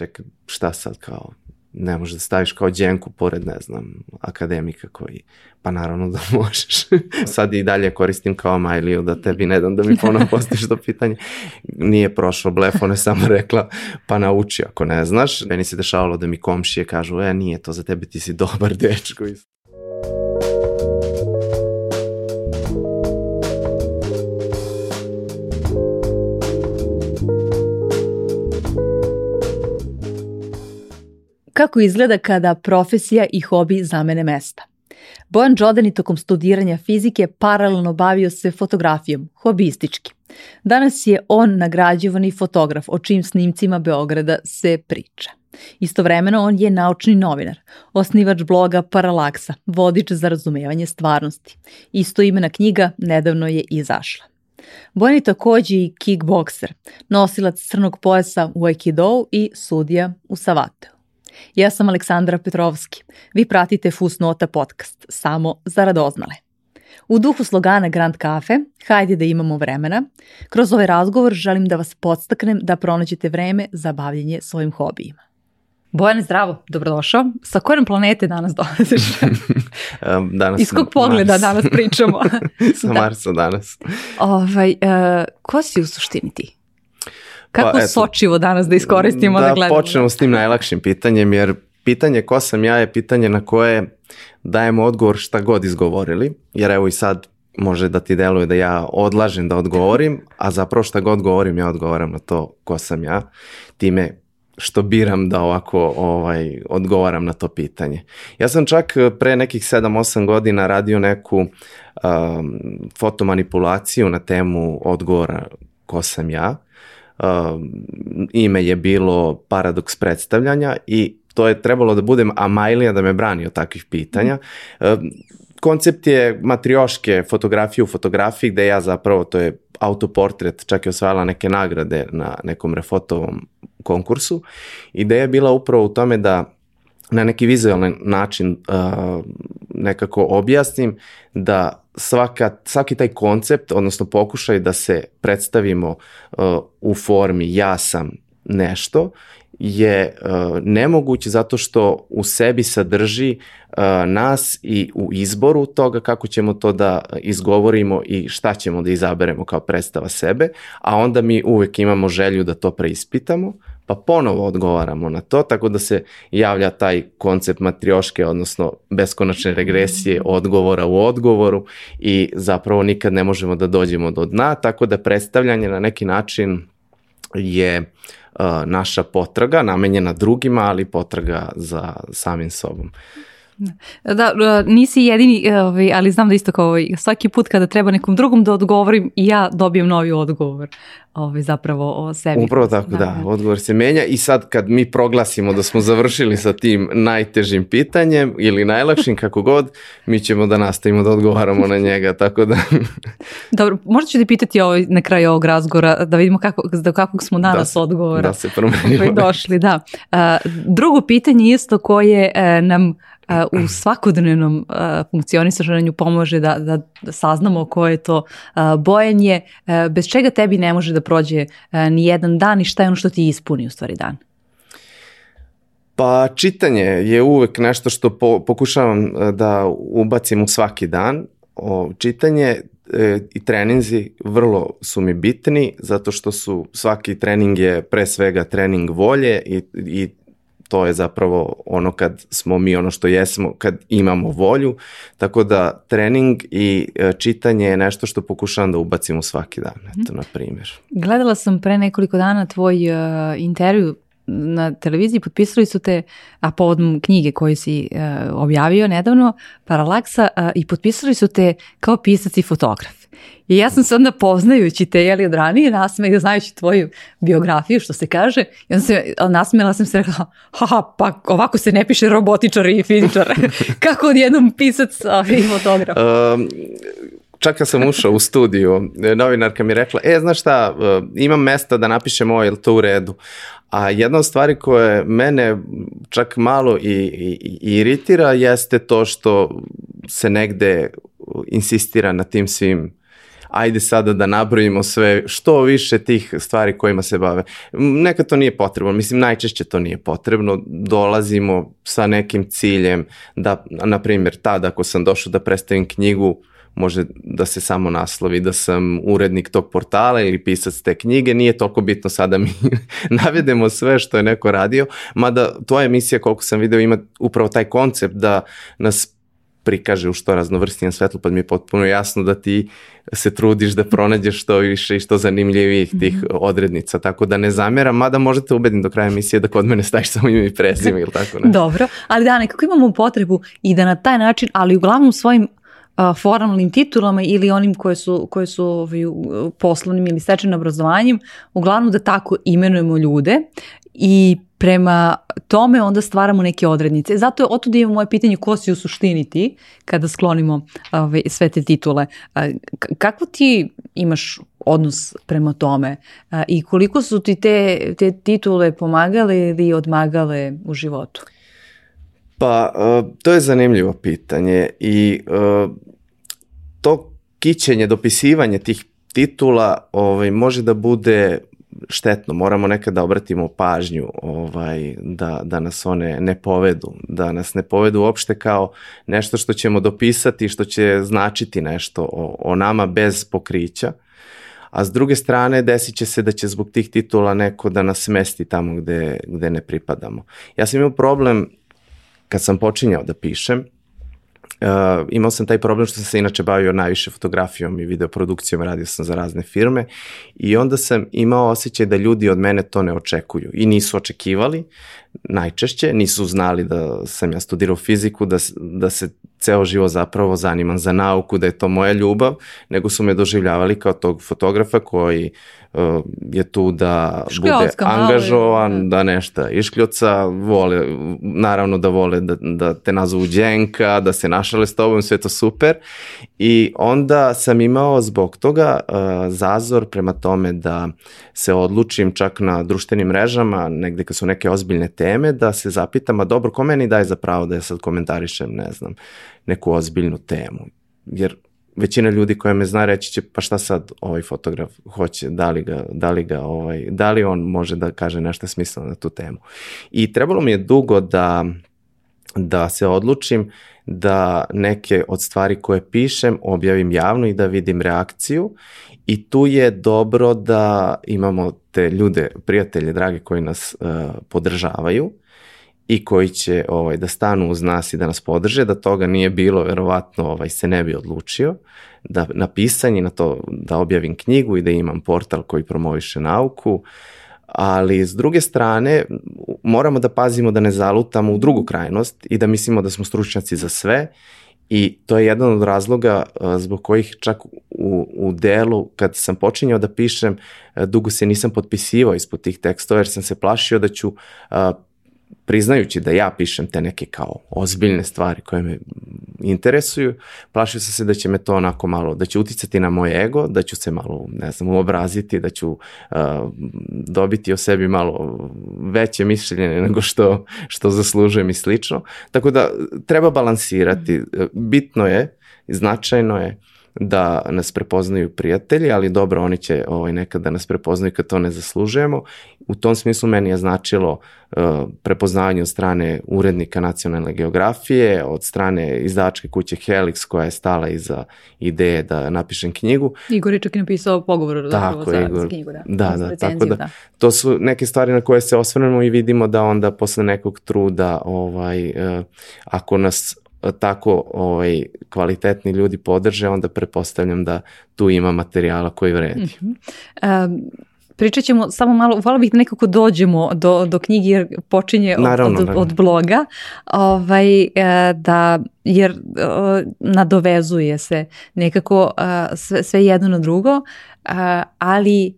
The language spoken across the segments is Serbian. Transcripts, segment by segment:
čekaj, šta sad kao, ne možeš da staviš kao dženku pored, ne znam, akademika koji, pa naravno da možeš. Sad i dalje koristim kao Majliju da tebi ne dam da mi ponovno postiš to pitanje. Nije prošlo blef, ona je samo rekla, pa nauči ako ne znaš. Meni se dešavalo da mi komšije kažu, e, nije to za tebe, ti si dobar dečko. Kako izgleda kada profesija i hobi zamene mesta? Bojan Džodani tokom studiranja fizike paralelno bavio se fotografijom, hobistički. Danas je on nagrađivani fotograf, o čim snimcima Beograda se priča. Istovremeno on je naučni novinar, osnivač bloga Paralaksa, vodič za razumevanje stvarnosti. Isto imena knjiga nedavno je izašla. Bojan je takođe i kickbokser, nosilac crnog pojasa u Aikido i sudija u Savateu. Ja sam Aleksandra Petrovski. Vi pratite Fusnota podcast, samo za radoznale. U duhu slogana Grand Cafe, hajde da imamo vremena, kroz ovaj razgovor želim da vas podstaknem da pronađete vreme za bavljanje svojim hobijima. Bojane, zdravo, dobrodošao. Sa kojom planete danas dolaziš? danas Iz kog pogleda Mars. danas pričamo? Sa da. Marsa danas. Ovaj, uh, ko si u suštini ti? Kako pa, eto, sočivo danas da iskoristimo da, da gledamo? Da počnemo s tim najlakšim pitanjem, jer pitanje ko sam ja je pitanje na koje dajemo odgovor šta god izgovorili, jer evo i sad može da ti deluje da ja odlažem da odgovorim, a zapravo šta god govorim ja odgovaram na to ko sam ja, time što biram da ovako ovaj, odgovaram na to pitanje. Ja sam čak pre nekih 7-8 godina radio neku um, fotomanipulaciju na temu odgovora ko sam ja uh, ime je bilo Paradoks predstavljanja i to je trebalo da budem Amajlija da me brani od takvih pitanja. Uh, koncept je matrioške fotografije u fotografiji gde ja zapravo, to je autoportret, čak je osvajala neke nagrade na nekom refotovom konkursu. Ideja je bila upravo u tome da na neki vizualan način uh, nekako objasnim da svaka, svaki taj koncept, odnosno pokušaj da se predstavimo uh, u formi ja sam nešto, je uh, nemoguć zato što u sebi sadrži uh, nas i u izboru toga kako ćemo to da izgovorimo i šta ćemo da izaberemo kao predstava sebe, a onda mi uvek imamo želju da to preispitamo, pa ponovo odgovaramo na to, tako da se javlja taj koncept matrioške, odnosno beskonačne regresije odgovora u odgovoru i zapravo nikad ne možemo da dođemo do dna, tako da predstavljanje na neki način je uh, naša potraga, namenjena drugima, ali potraga za samim sobom. Da, da nisi jedini, ovaj, ali znam da isto kao ovaj, svaki put kada treba nekom drugom da odgovorim i ja dobijem novi odgovor ovaj, zapravo o sebi. Upravo tako, da, da. Odgovor se menja i sad kad mi proglasimo da smo završili sa tim najtežim pitanjem ili najlakšim kako god, mi ćemo da nastavimo da odgovaramo na njega, tako da... Dobro, možda ću ti pitati ovaj, na kraju ovog razgovora da vidimo kako, da kakvog smo danas da, odgovora. Da se promenimo. došli, da. Uh, drugo pitanje isto koje uh, nam u svakodnevnom funkcionisanju pomože da, da, da saznamo ko je to bojenje, bez čega tebi ne može da prođe ni jedan dan i šta je ono što ti ispuni u stvari dan? Pa čitanje je uvek nešto što po, pokušavam da ubacim u svaki dan. O, čitanje e, i treninzi vrlo su mi bitni zato što su svaki trening je pre svega trening volje i, i to je zapravo ono kad smo mi ono što jesmo, kad imamo volju, tako da trening i e, čitanje je nešto što pokušavam da ubacim u svaki dan, eto, na primjer. Gledala sam pre nekoliko dana tvoj uh, intervju na televiziji, potpisali su te, a povodom knjige koju si uh, objavio nedavno, Paralaksa, uh, i potpisali su te kao pisac i fotograf. I ja sam se onda poznajući te, jeli, od ranije nasmeh, znajući tvoju biografiju, što se kaže, i onda se, nasmela sam se rekla, haha, pa ovako se ne piše robotičar i fizičar. Kako odjednom pisac i fotograf? Um, čak kad sam ušao u studiju, novinarka mi rekla, e, znaš šta, imam mesta da napišem ovo, je to u redu? A jedna od stvari koje mene čak malo i, i, i iritira jeste to što se negde insistira na tim svim ajde sada da nabrojimo sve, što više tih stvari kojima se bave. Neka to nije potrebno, mislim najčešće to nije potrebno, dolazimo sa nekim ciljem da, na primjer, tada ako sam došao da predstavim knjigu, može da se samo naslovi da sam urednik tog portala ili pisac te knjige, nije toliko bitno sada mi navedemo sve što je neko radio, mada tvoja emisija koliko sam video ima upravo taj koncept da nas prikaže u što raznovrstnijem svetlu, pa mi je potpuno jasno da ti se trudiš da pronađeš što više i što zanimljivijih tih mm -hmm. odrednica, tako da ne zameram, mada možete ubedim do kraja emisije da kod mene staviš samo ime i prezime ili tako ne. Dobro, ali da, nekako imamo potrebu i da na taj način, ali uglavnom svojim formalnim titulama ili onim koje su, koje su ovaj, poslovnim ili stečenim obrazovanjem, uglavnom da tako imenujemo ljude i prema tome onda stvaramo neke odrednice. Zato je otud imamo moje pitanje ko si u suštini ti kada sklonimo ove, sve te titule. Kako ti imaš odnos prema tome i koliko su ti te, te titule pomagale ili odmagale u životu? Pa, to je zanimljivo pitanje i to kićenje, dopisivanje tih titula ovaj, može da bude štetno, moramo nekada da obratimo pažnju ovaj, da, da nas one ne povedu, da nas ne povedu uopšte kao nešto što ćemo dopisati, što će značiti nešto o, o nama bez pokrića, a s druge strane desit će se da će zbog tih titula neko da nas smesti tamo gde, gde ne pripadamo. Ja sam imao problem kad sam počinjao da pišem, Uh, imao sam taj problem što sam se inače bavio najviše fotografijom i videoprodukcijom, radio sam za razne firme i onda sam imao osjećaj da ljudi od mene to ne očekuju i nisu očekivali najčešće, nisu znali da sam ja studirao fiziku, da, da se ceo živo zapravo zanimam za nauku, da je to moja ljubav, nego su me doživljavali kao tog fotografa koji uh, je tu da Škljocka, bude angažovan, da. da nešto iškljoca, vole, naravno da vole da, da te nazovu dženka, da se našale s tobom, sve to super. I onda sam imao zbog toga uh, zazor prema tome da se odlučim čak na društvenim mrežama, negde kad su neke ozbiljne teme, da se zapitam, a dobro, ko meni daje za pravo da ja sad komentarišem, ne znam, neku ozbiljnu temu. Jer većina ljudi koja me zna reći će pa šta sad ovaj fotograf hoće, da li ga, da li ga ovaj, da li on može da kaže nešto smisleno na tu temu. I trebalo mi je dugo da da se odlučim da neke od stvari koje pišem objavim javno i da vidim reakciju i tu je dobro da imamo te ljude, prijatelje, drage koji nas uh, podržavaju i koji će ovaj, da stanu uz nas i da nas podrže, da toga nije bilo, verovatno ovaj, se ne bi odlučio, da na pisanje, na to da objavim knjigu i da imam portal koji promoviše nauku, ali s druge strane moramo da pazimo da ne zalutamo u drugu krajnost i da mislimo da smo stručnjaci za sve I to je jedan od razloga zbog kojih čak u, u delu, kad sam počinjao da pišem, dugo se nisam potpisivao ispod tih tekstova jer sam se plašio da ću priznajući da ja pišem te neke kao ozbiljne stvari koje me interesuju, plašio sam se da će me to onako malo, da će uticati na moj ego, da ću se malo, ne znam, uobraziti, da ću uh, dobiti o sebi malo veće mišljenje nego što, što zaslužujem i slično. Tako da treba balansirati. Bitno je, značajno je da nas prepoznaju prijatelji, ali dobro, oni će ovaj, nekad da nas prepoznaju kad to ne zaslužujemo. U tom smislu meni je značilo uh, prepoznavanje od strane urednika nacionalne geografije, od strane izdavačke kuće Helix koja je stala iza ideje da napišem knjigu. Igor je čak i napisao pogovor tako, za, Igor. za knjigu. Da, da, da, tako da, da, to su neke stvari na koje se osvrnemo i vidimo da onda posle nekog truda ovaj, uh, ako nas tako ovaj, kvalitetni ljudi podrže, onda prepostavljam da tu ima materijala koji vredi. Mm -hmm. um, pričat ćemo samo malo, hvala bih da nekako dođemo do, do knjige jer počinje od, naravno, od, naravno. od bloga, ovaj, e, da, jer e, nadovezuje se nekako e, sve, sve jedno na drugo, ali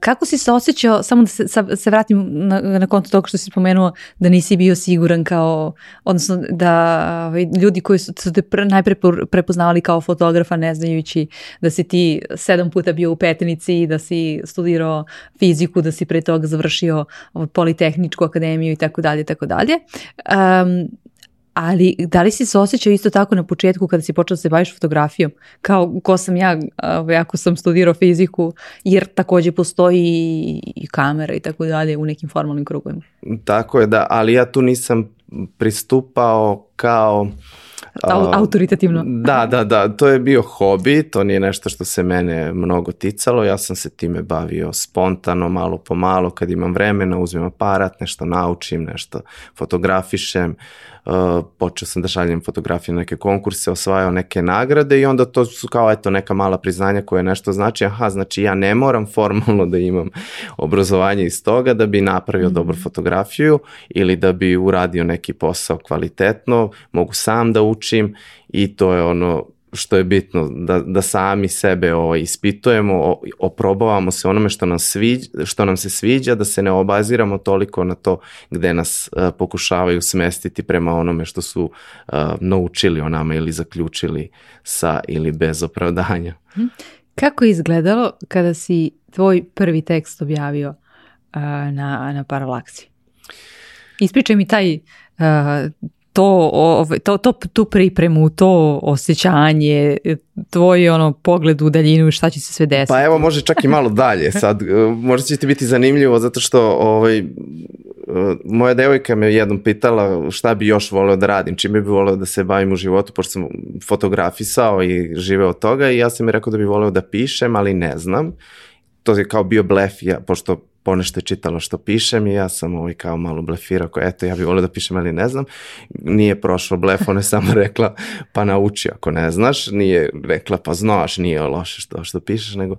kako si se osjećao, samo da se, se vratim na, na konto toga što si spomenuo, da nisi bio siguran kao, odnosno da ovaj, ljudi koji su, su te pre, najpre prepoznavali kao fotografa ne znajući da si ti sedam puta bio u Petnici, da si studirao fiziku, da si pre toga završio ovaj, Politehničku akademiju i tako dalje, tako dalje. Ali da li si se osjećao isto tako na početku kada si počeo da se baviš fotografijom? Kao ko sam ja, ako sam studirao fiziku, jer takođe postoji i kamera i tako dalje u nekim formalnim krugovima. Tako je, da, ali ja tu nisam pristupao kao autoritativno. Da, da, da, to je bio hobi, to nije nešto što se mene mnogo ticalo, ja sam se time bavio spontano, malo po malo, kad imam vremena, uzmem aparat, nešto naučim, nešto fotografišem, uh, počeo sam da šaljem fotografije na neke konkurse, osvajao neke nagrade i onda to su kao eto neka mala priznanja koje nešto znači, aha, znači ja ne moram formalno da imam obrazovanje iz toga da bi napravio mm dobru fotografiju ili da bi uradio neki posao kvalitetno, mogu sam da učim i to je ono što je bitno, da, da sami sebe ovaj, ispitujemo, oprobavamo se onome što nam, sviđa, što nam se sviđa, da se ne obaziramo toliko na to gde nas uh, pokušavaju smestiti prema onome što su uh, naučili o nama ili zaključili sa ili bez opravdanja. Mhm. Kako je izgledalo kada si tvoj prvi tekst objavio uh, na, na paralaksi? Ispričaj mi taj uh, to, to, to, tu pripremu, to osjećanje, tvoj ono pogled u daljinu šta će se sve desiti. Pa evo može čak i malo dalje sad, e, možda će ti biti zanimljivo zato što ovaj, e, moja devojka me jednom pitala šta bi još voleo da radim, čime bi voleo da se bavim u životu, pošto sam fotografisao i živeo od toga i ja sam mi rekao da bi voleo da pišem, ali ne znam. To je kao bio blef, ja, pošto ponešto je čitala što pišem i ja sam ovaj kao malo blefirao, kao eto ja bih volio da pišem ali ne znam. Nije prošlo blef, ona je samo rekla pa nauči ako ne znaš, nije rekla pa znaš, nije loše što, što pišeš, nego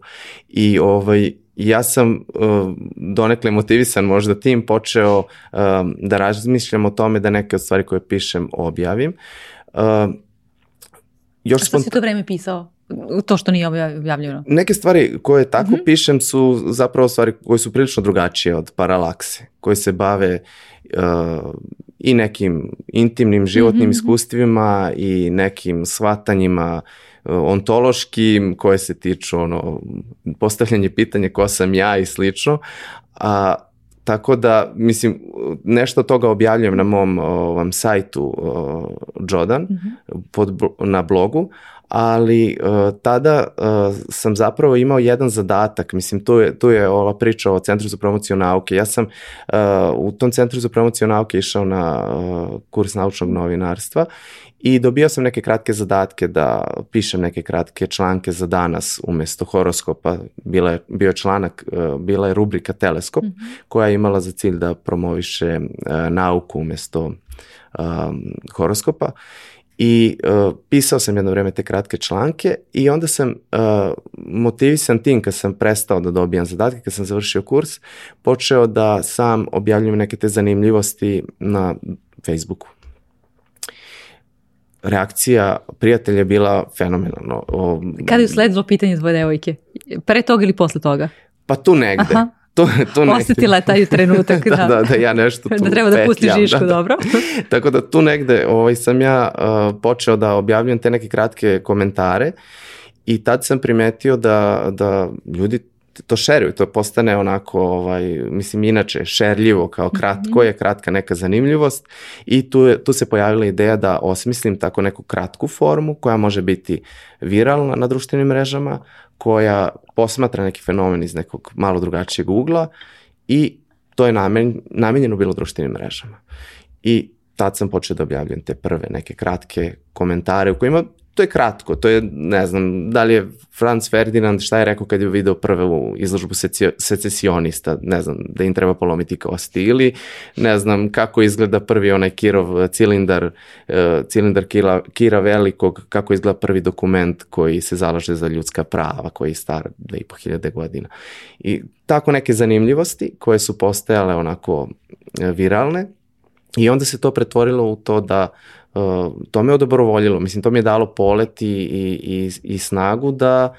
i ovaj, ja sam uh, donekle motivisan možda tim počeo uh, da razmišljam o tome da neke od stvari koje pišem objavim. Uh, još A što si to vreme pisao? To što nije objavljeno? Neke stvari koje tako mm -hmm. pišem su zapravo stvari koje su prilično drugačije od paralakse, koje se bave uh, i nekim intimnim životnim mm -hmm. iskustvima i nekim shvatanjima uh, ontološkim koje se tiču ono, postavljanje pitanja ko sam ja i slično, a Tako da, mislim, nešto toga objavljujem na mom ovom sajtu uh, Jodan, mm -hmm. pod, na blogu, ali uh, tada uh, sam zapravo imao jedan zadatak, mislim tu je, tu je ova priča o Centru za promociju nauke. Ja sam uh, u tom Centru za promociju nauke išao na uh, kurs naučnog novinarstva i dobio sam neke kratke zadatke da pišem neke kratke članke za danas umesto horoskopa. Bila je, bio je članak, uh, bila je rubrika Teleskop mm -hmm. koja je imala za cilj da promoviše uh, nauku umesto um, horoskopa I uh, pisao sam jedno vreme te kratke članke i onda sam uh, motivisan tim kad sam prestao da dobijam zadatke, kad sam završio kurs, počeo da sam objavljujem neke te zanimljivosti na Facebooku. Reakcija prijatelja je bila fenomenalno. O, Kada je usledilo pitanje tvoje devojke? Pre toga ili posle toga? Pa tu negde. Aha to, to negde... Osetila je taj trenutak, da. da. da, da, ja nešto tu Da treba da pustiš žišku, da, da. dobro. Tako da tu negde ovaj, sam ja uh, počeo da objavljam te neke kratke komentare i tad sam primetio da, da ljudi to šeruju, to postane onako, ovaj, mislim, inače šerljivo, kao kratko je, kratka neka zanimljivost i tu, je, tu se pojavila ideja da osmislim tako neku kratku formu koja može biti viralna na društvenim mrežama, koja posmatra neki fenomen iz nekog malo drugačijeg ugla i to je namen, namenjeno bilo društvenim mrežama. I tad sam počeo da objavljam te prve neke kratke komentare u kojima to je kratko, to je, ne znam, da li je Franz Ferdinand šta je rekao kad je video prvu izložbu secesionista, ne znam, da im treba polomiti kosti ili ne znam kako izgleda prvi onaj Kirov cilindar, uh, cilindar Kira, Kira Velikog, kako izgleda prvi dokument koji se zalaže za ljudska prava, koji je star 2500 godina. I tako neke zanimljivosti koje su postajale onako e, viralne i onda se to pretvorilo u to da uh, to me odobrovoljilo, mislim to mi je dalo polet i, i, i, i snagu da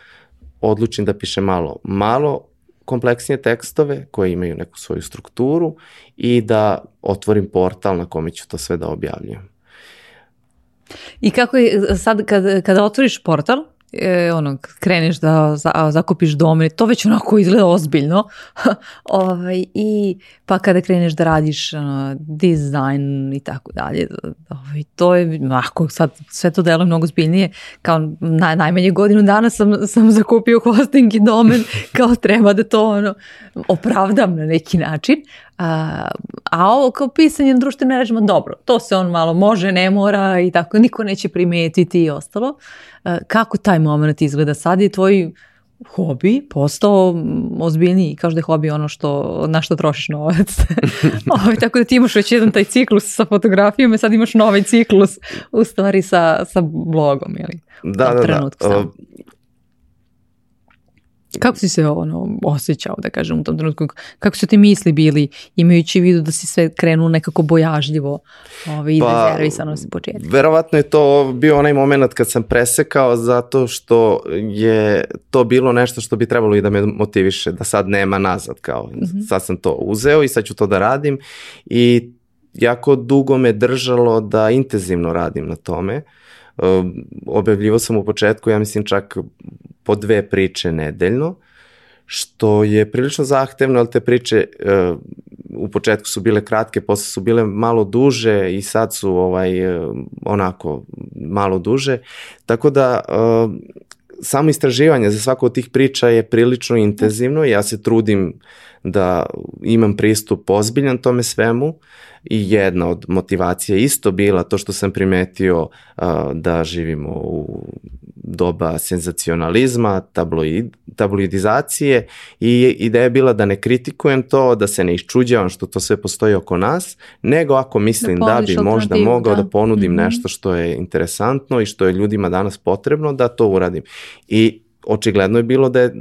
odlučim da pišem malo, malo kompleksnije tekstove koje imaju neku svoju strukturu i da otvorim portal na kome ću to sve da objavljujem. I kako je sad kad, kada otvoriš portal, e, ono, kreneš da za, zakupiš dom, to već onako izgleda ozbiljno. ovaj, I pa kada kreneš da radiš ono, dizajn i tako dalje, ovaj, to je, ako sad sve to delo mnogo zbiljnije, kao na, najmanje godinu dana sam, sam zakupio hosting i domen, kao treba da to ono, opravdam na neki način, a, a ovo kao pisanje na društvenim mrežama, dobro, to se on malo može, ne mora i tako, niko neće primetiti i ostalo. A, kako taj moment izgleda sad je tvoj hobi postao ozbiljniji, kao da je hobi ono što, na što trošiš novac. Ovo, ovaj, tako da ti imaš već jedan taj ciklus sa fotografijom i sad imaš novi ciklus u stvari sa, sa blogom. Ili? Da, da, da. Kako si se ono osjećao, da kažem, u tom trenutku? Kako su ti misli bili, imajući vidu da si sve krenuo nekako bojažljivo ovaj, i pa, rezervisano se početka? Verovatno je to bio onaj moment kad sam presekao zato što je to bilo nešto što bi trebalo i da me motiviše, da sad nema nazad, kao mm -hmm. sad sam to uzeo i sad ću to da radim i jako dugo me držalo da intenzivno radim na tome. Uh, objavljivo sam u početku, ja mislim čak po dve priče nedeljno, što je prilično zahtevno, ali te priče uh, u početku su bile kratke, posle su bile malo duže i sad su ovaj uh, onako malo duže. Tako da uh, samo istraživanje za svako od tih priča je prilično intenzivno. I ja se trudim da imam pristup ozbiljan tome svemu i jedna od motivacija isto bila to što sam primetio uh, da živimo u doba senzacionalizma, tabloid, tabloidizacije i ideja je bila da ne kritikujem to, da se ne iščuđavam što to sve postoji oko nas, nego ako mislim da, da bi možda mogao da, da ponudim mm -hmm. nešto što je interesantno i što je ljudima danas potrebno, da to uradim. I očigledno je bilo da, je,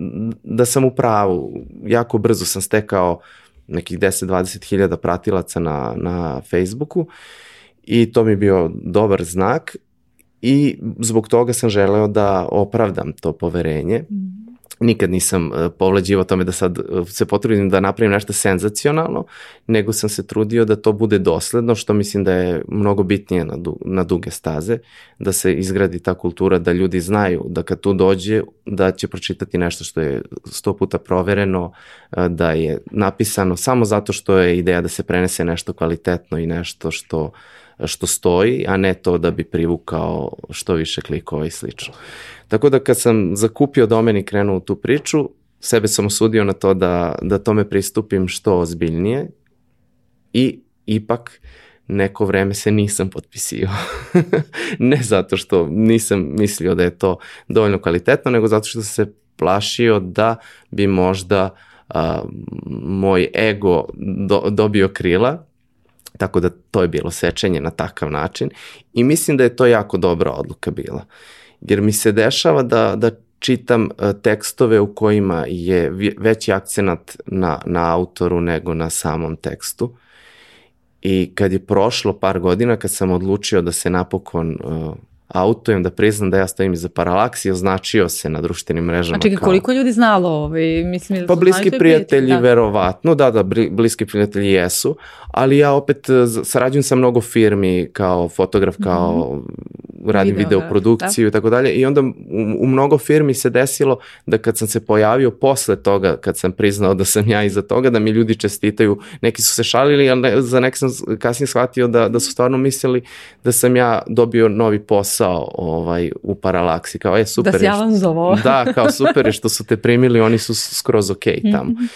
da sam u pravu. Jako brzo sam stekao nekih 10-20 hiljada pratilaca na, na Facebooku i to mi je bio dobar znak i zbog toga sam želeo da opravdam to poverenje. Mm. Nikad nisam uh, povlađivao tome da sad uh, se potrudim da napravim nešto senzacionalno, nego sam se trudio da to bude dosledno, što mislim da je mnogo bitnije na, du, na duge staze, da se izgradi ta kultura, da ljudi znaju da kad tu dođe, da će pročitati nešto što je sto puta provereno, uh, da je napisano samo zato što je ideja da se prenese nešto kvalitetno i nešto što uh, što stoji, a ne to da bi privukao što više klikova i slično. Tako da kad sam zakupio domen i krenuo u tu priču, sebe sam osudio na to da, da tome pristupim što ozbiljnije i ipak neko vreme se nisam potpisio. ne zato što nisam mislio da je to dovoljno kvalitetno, nego zato što se plašio da bi možda a, moj ego do, dobio krila Tako da to je bilo sečenje na takav način i mislim da je to jako dobra odluka bila. Jer mi se dešava da, da čitam e, tekstove u kojima je veći akcenat na, na autoru nego na samom tekstu. I kad je prošlo par godina, kad sam odlučio da se napokon uh, autujem da priznam da ja stojim iza paralaksije, označio se na društvenim mrežama. A čekaj, kao... koliko ljudi znalo ovaj, mislim da Pa bliski prijatelji, da. verovatno, da, da, bliski prijatelji jesu, ali ja opet eh, sarađujem sa mnogo firmi kao fotograf, kao mm radim video, video produkciju da. i tako dalje i onda u, u mnogo firmi se desilo da kad sam se pojavio posle toga, kad sam priznao da sam ja iza toga, da mi ljudi čestitaju, neki su se šalili, ali ne, za neki sam kasnije shvatio da, da su stvarno mislili da sam ja dobio novi posao ovaj, u paralaksi, kao je super. Da si javan zovo. Da, kao super je što su te primili, oni su skroz ok tamo. Mm -hmm.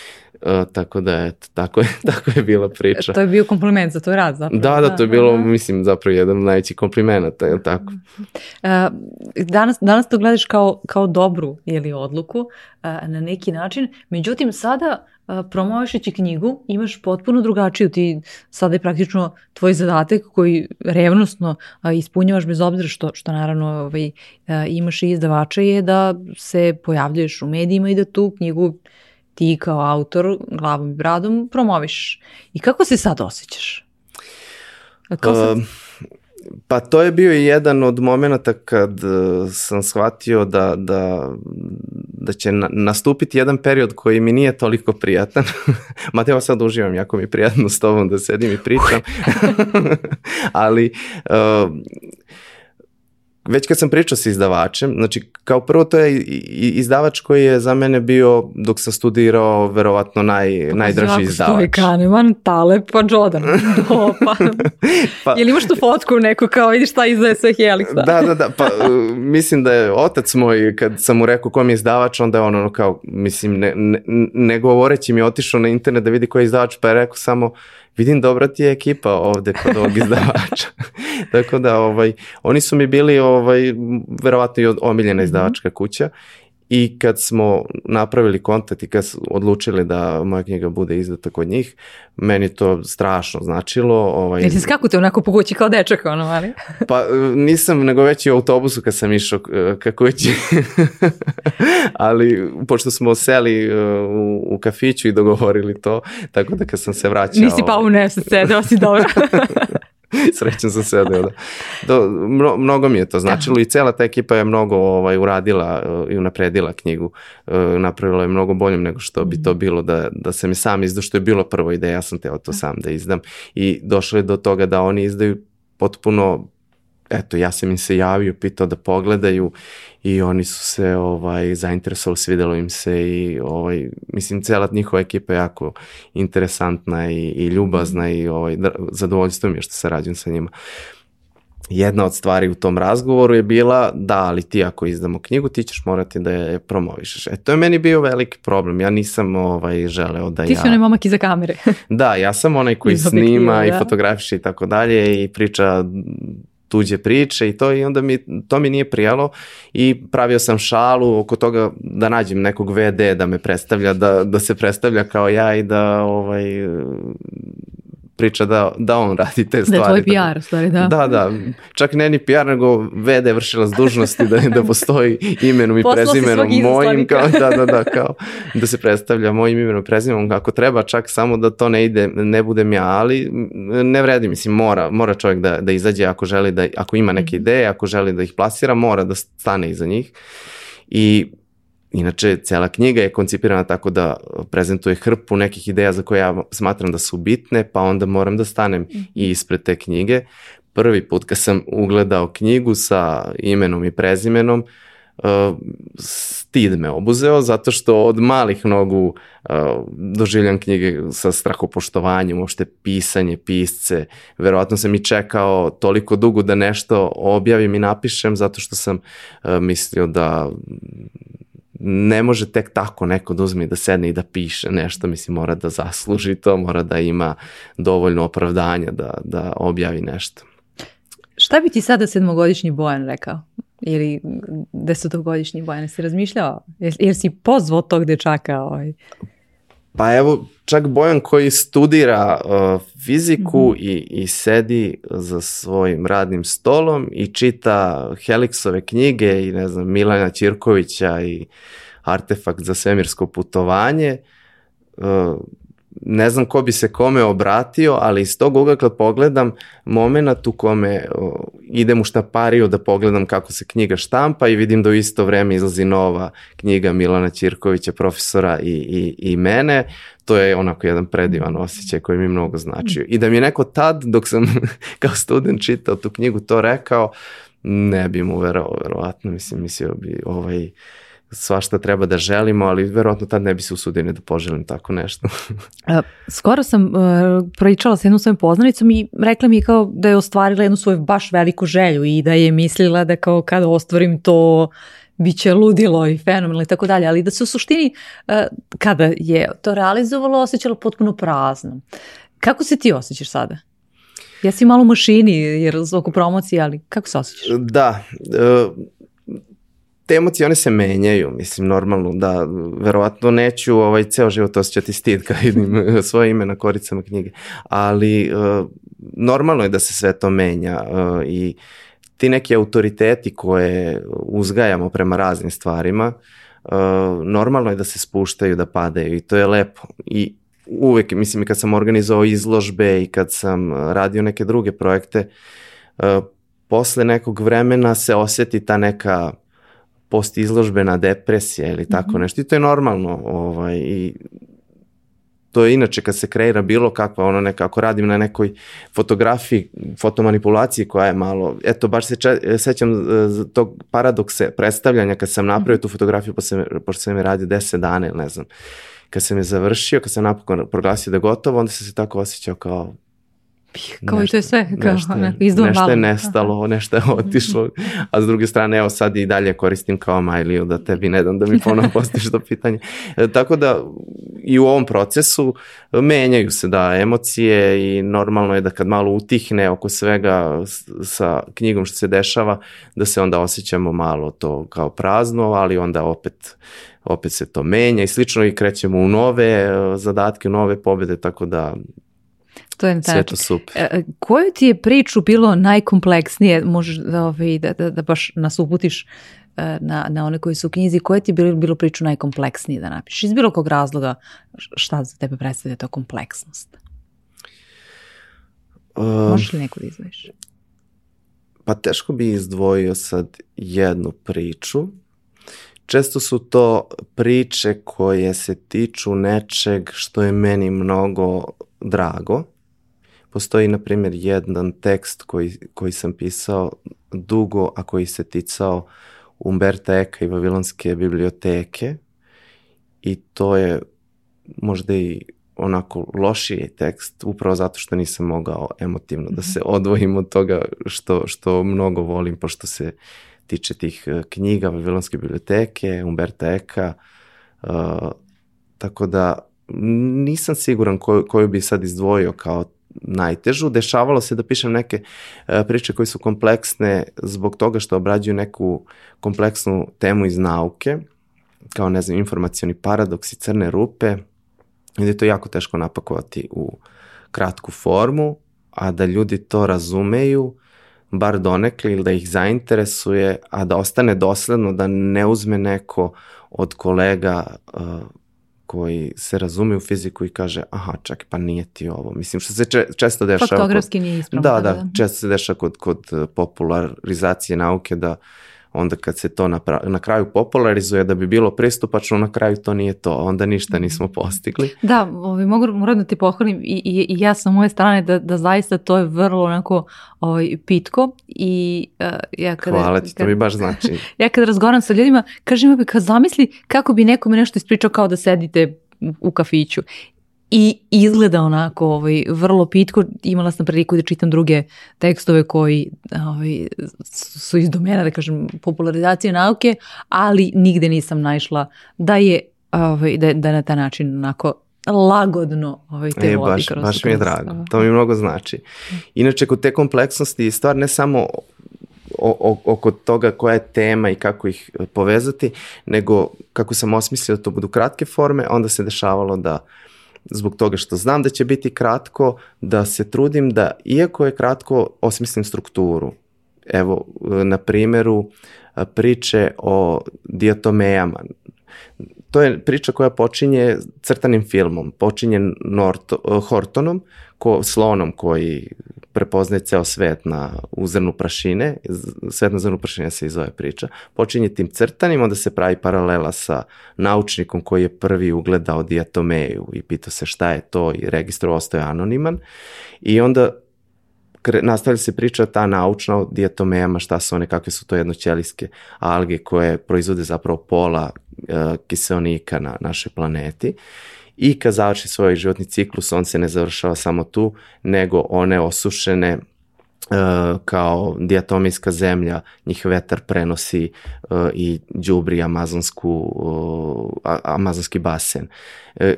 Uh, tako da, eto, tako je, tako je bila priča. To je bio kompliment za tvoj rad zapravo. Da, da, to je da, bilo, da. mislim, zapravo jedan od najvećih komplimenata, je tako? Uh, danas, danas to gledaš kao, kao dobru ili odluku uh, na neki način, međutim sada promovišeći knjigu imaš potpuno drugačiju, ti sada je praktično tvoj zadatak koji revnostno uh, ispunjavaš bez obzira što, što naravno ovaj, imaš i izdavača je da se pojavljuješ u medijima i da tu knjigu ti kao autor glavom i bradom promoviš. I kako se sad osjećaš? Kao sad? Pa to je bio jedan od momenta kad uh, sam shvatio da, da, da će na, nastupiti jedan period koji mi nije toliko prijatan. Mateo, sad uživam, jako mi je prijatno s tobom da sedim i pričam. Ali uh, već kad sam pričao sa izdavačem, znači kao prvo to je izdavač koji je za mene bio dok sam studirao verovatno naj, pa, najdraži izdavač. Stoji Kahneman, Taleb pa Jordan. Do, pa. pa. Jel imaš tu fotku neko kao vidiš šta izdaje sve Helixa? da, da, da, pa uh, mislim da je otac moj kad sam mu rekao kom je izdavač, onda je on ono kao, mislim ne, ne, ne govoreći mi otišao na internet da vidi ko je izdavač, pa je rekao samo vidim dobra ti je ekipa ovde kod ovog izdavača. Tako da ovaj, oni su mi bili ovaj, verovatno i omiljena mhm. izdavačka kuća I kad smo napravili kontakt i kad su odlučili da moja knjiga bude izdata kod njih, meni to strašno značilo. Ovaj... Jer kako te onako po kući kao dečak, ono, ali? pa nisam, nego već i u autobusu kad sam išao ka kući. ali pošto smo seli e, u, u kafiću i dogovorili to, tako da kad sam se vraćao... Nisi pa u nesec, sedeo si dobro. Srećan sam se da, do, mno, mnogo mi je to značilo i cela ta ekipa je mnogo ovaj, uradila uh, i unapredila knjigu. Uh, napravila je mnogo boljom nego što bi to mhm. bilo da, da se mi sam izdao, što je bilo prvo ideja, ja sam teo to da. sam da izdam. I došlo je do toga da oni izdaju potpuno eto, ja sam im se javio, pitao da pogledaju i oni su se ovaj, zainteresovali, svidelo im se i ovaj, mislim, cela njihova ekipa je jako interesantna i, i ljubazna i ovaj, zadovoljstvo mi je što se rađujem sa njima. Jedna od stvari u tom razgovoru je bila da, ali ti ako izdamo knjigu, ti ćeš morati da je promovišeš. E, to je meni bio veliki problem. Ja nisam ovaj, želeo da ti ja... Ti si onaj momak iza kamere. da, ja sam onaj koji snima da. i fotografiše i tako dalje i priča tuđe priče i to i onda mi to mi nije prijalo i pravio sam šalu oko toga da nađem nekog VD da me predstavlja da da se predstavlja kao ja i da ovaj priča da, da on radi te stvari. Da je tvoj PR, stvari, da. Da, da. Čak ne ni PR, nego VD vršila s dužnosti da, da postoji imenom i prezimenom mojim. Kao, da, da, da, kao da se predstavlja mojim imenom i prezimenom kako treba, čak samo da to ne ide, ne budem ja, ali ne vredi, mislim, mora, mora čovjek da, da izađe ako želi da, ako ima neke mhm. ideje, ako želi da ih plasira, mora da stane iza njih. I Inače, cela knjiga je koncipirana tako da prezentuje hrpu nekih ideja za koje ja smatram da su bitne, pa onda moram da stanem i mhm. ispred te knjige. Prvi put kad sam ugledao knjigu sa imenom i prezimenom, uh, stid me obuzeo zato što od malih nogu uh, doživljam knjige sa strahopoštovanjem, uopšte pisanje, pisce. Verovatno sam i čekao toliko dugo da nešto objavim i napišem zato što sam uh, mislio da ne može tek tako neko da uzme da sedne i da piše nešto, mislim mora da zasluži to, mora da ima dovoljno opravdanja da, da objavi nešto. Šta bi ti sada sedmogodišnji Bojan rekao? Ili desetogodišnji Bojan, si razmišljao? Jer si pozvao tog dečaka? Ovaj? Pa evo, čak Bojan koji studira uh, fiziku mm -hmm. i, i sedi za svojim radnim stolom i čita Helixove knjige i ne znam, Milana Ćirkovića i Artefakt za svemirsko putovanje, uh, ne znam ko bi se kome obratio, ali iz tog ugla kad pogledam moment u kome o, idem u štapariju da pogledam kako se knjiga štampa i vidim da u isto vreme izlazi nova knjiga Milana Ćirkovića, profesora i, i, i mene, to je onako jedan predivan osjećaj koji mi mnogo značio. I da mi je neko tad, dok sam kao student čitao tu knjigu, to rekao, ne bi mu verao, verovatno, mislim, mislio bi ovaj, svašta treba da želimo, ali verovatno tad ne bi se usudio da poželim tako nešto. Skoro sam uh, pričala sa jednom svojom poznanicom i rekla mi kao da je ostvarila jednu svoju baš veliku želju i da je mislila da kao kada ostvarim to bit će ludilo i fenomenalno i tako dalje, ali da se u suštini uh, kada je to realizovalo osjećalo potpuno prazno. Kako se ti osjećaš sada? Jesi malo u mašini jer oko promocije, ali kako se osjećaš? Da, uh, te emocije one se menjaju, mislim normalno da verovatno neću ovaj ceo život osjećati stid kad vidim svoje ime na koricama knjige, ali uh, normalno je da se sve to menja uh, i ti neki autoriteti koje uzgajamo prema raznim stvarima, uh, normalno je da se spuštaju, da padaju i to je lepo. I uvek, mislim i kad sam organizovao izložbe i kad sam radio neke druge projekte, uh, posle nekog vremena se oseti ta neka post izložbena depresija ili tako mm -hmm. nešto i to je normalno ovaj, i to je inače kad se kreira bilo kakva, ono neka, ako radim na nekoj fotografiji, fotomanipulaciji koja je malo, eto, baš se če, sećam e, tog paradokse predstavljanja kad sam napravio tu fotografiju, pošto, pošto sam je radio 10 dana ili ne znam, kad sam je završio, kad sam napokon proglasio da je gotovo, onda sam se tako osjećao kao kao nešto, i to je sve, kao nešto, nešto je nestalo, nešto je otišlo, a s druge strane, evo sad i dalje koristim kao Majliju da tebi ne dam da mi ponovno postiš to pitanje. E, tako da i u ovom procesu menjaju se da emocije i normalno je da kad malo utihne oko svega sa knjigom što se dešava, da se onda osjećamo malo to kao prazno, ali onda opet opet se to menja i slično i krećemo u nove e, zadatke, u nove pobjede, tako da to je Sve to super. E, koju ti je priču bilo najkompleksnije, možeš da, ovaj, da, da, da baš nas uputiš e, na, na one koji su u knjizi, koje ti je bilo, bilo priču najkompleksnije da napišeš? Iz bilo kog razloga šta za tebe predstavlja to kompleksnost? Um, Možeš li neku da izvojiš? Pa teško bi izdvojio sad jednu priču. Često su to priče koje se tiču nečeg što je meni mnogo drago Postoji, na primjer, jedan tekst koji, koji sam pisao dugo, a koji se ticao Umberta Eka i Vavilonske biblioteke i to je možda i onako lošiji tekst, upravo zato što nisam mogao emotivno da se mhm. odvojim od toga što, što mnogo volim, pošto se tiče tih e, knjiga Vavilonske biblioteke, Umberta Eka, uh, tako da nisam siguran koju, koju bi sad izdvojio kao najtežu. Dešavalo se da pišem neke e, priče koje su kompleksne zbog toga što obrađuju neku kompleksnu temu iz nauke, kao ne znam, informacioni i crne rupe, da je to jako teško napakovati u kratku formu, a da ljudi to razumeju, bar donekli ili da ih zainteresuje, a da ostane dosledno, da ne uzme neko od kolega uh, koji se razume u fiziku i kaže aha, čak pa nije ti ovo. Mislim, što se če, često dešava... Fotografski kod, nije ispravno. Da, da, da, često se dešava kod, kod popularizacije nauke da onda kad se to na, na kraju popularizuje da bi bilo pristupačno, na kraju to nije to, onda ništa mhm. nismo postigli. Da, ovaj, mogu, moram da ti pohvalim i, i, i ja sa moje strane da, da zaista to je vrlo onako ovaj, pitko i uh, ja kada... Hvala ti, to mi baš znači. ja kada razgovaram sa ljudima, kažem mi kad zamisli kako bi nekome nešto ispričao kao da sedite u kafiću i izgleda onako ovaj, vrlo pitko. Imala sam priliku da čitam druge tekstove koji ovaj, su iz domena, da kažem, popularizacije nauke, ali nigde nisam naišla da je, ovaj, da, da na taj način onako lagodno ovaj, te e, baš, kroz, baš mi je drago, to mi mnogo znači. Inače, kod te kompleksnosti stvar ne samo oko toga koja je tema i kako ih povezati, nego kako sam osmislio da to budu kratke forme, onda se dešavalo da uh, zbog toga što znam da će biti kratko, da se trudim da, iako je kratko, osmislim strukturu. Evo, na primjeru priče o diatomejama. To je priča koja počinje crtanim filmom, počinje Norto, Hortonom, ko, slonom koji prepoznaje ceo svet na uzrnu prašine, svet na zrnu prašine se iz ove priča, počinje tim crtanim, onda se pravi paralela sa naučnikom koji je prvi ugledao diatomeju i pitao se šta je to i registro ostaje anoniman. I onda nastavlja se priča ta naučna o diatomejama, šta su one, kakve su to jednoćelijske alge koje proizvode zapravo pola uh, kiseonika na našoj planeti i kad završi svoj životni ciklus, on se ne završava samo tu, nego one osušene Uh, kao diatomijska zemlja, njih vetar prenosi uh, i đubri amazonsku, uh, amazonski basen.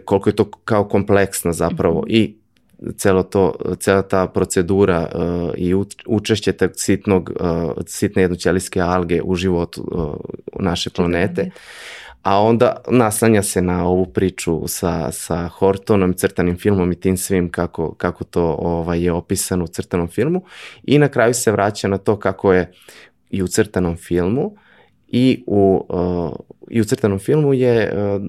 Koliko je to kao kompleksno zapravo -hmm. i celo to, cela ta procedura uh, i učešće tog sitnog, uh, sitne jednoćelijske alge u životu uh, naše planete a onda naslanja se na ovu priču sa, sa Hortonom, crtanim filmom i tim svim kako, kako to ovaj, je opisano u crtanom filmu. I na kraju se vraća na to kako je i u crtanom filmu i u, uh, i u crtanom filmu je uh,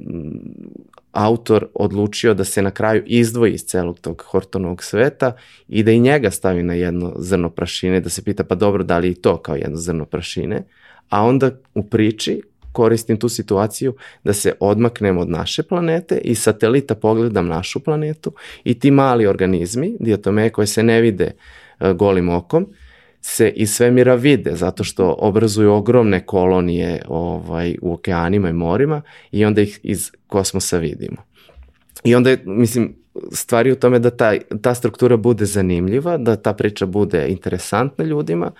autor odlučio da se na kraju izdvoji iz celog tog Hortonovog sveta i da i njega stavi na jedno zrno prašine, da se pita pa dobro da li i to kao jedno zrno prašine, a onda u priči koristim tu situaciju da se odmaknem od naše planete i satelita pogledam našu planetu i ti mali organizmi, diatomeje koje se ne vide e, golim okom, se iz svemira vide zato što obrazuju ogromne kolonije ovaj, u okeanima i morima i onda ih iz kosmosa vidimo. I onda je, mislim, stvari u tome da ta, ta struktura bude zanimljiva, da ta priča bude interesantna ljudima,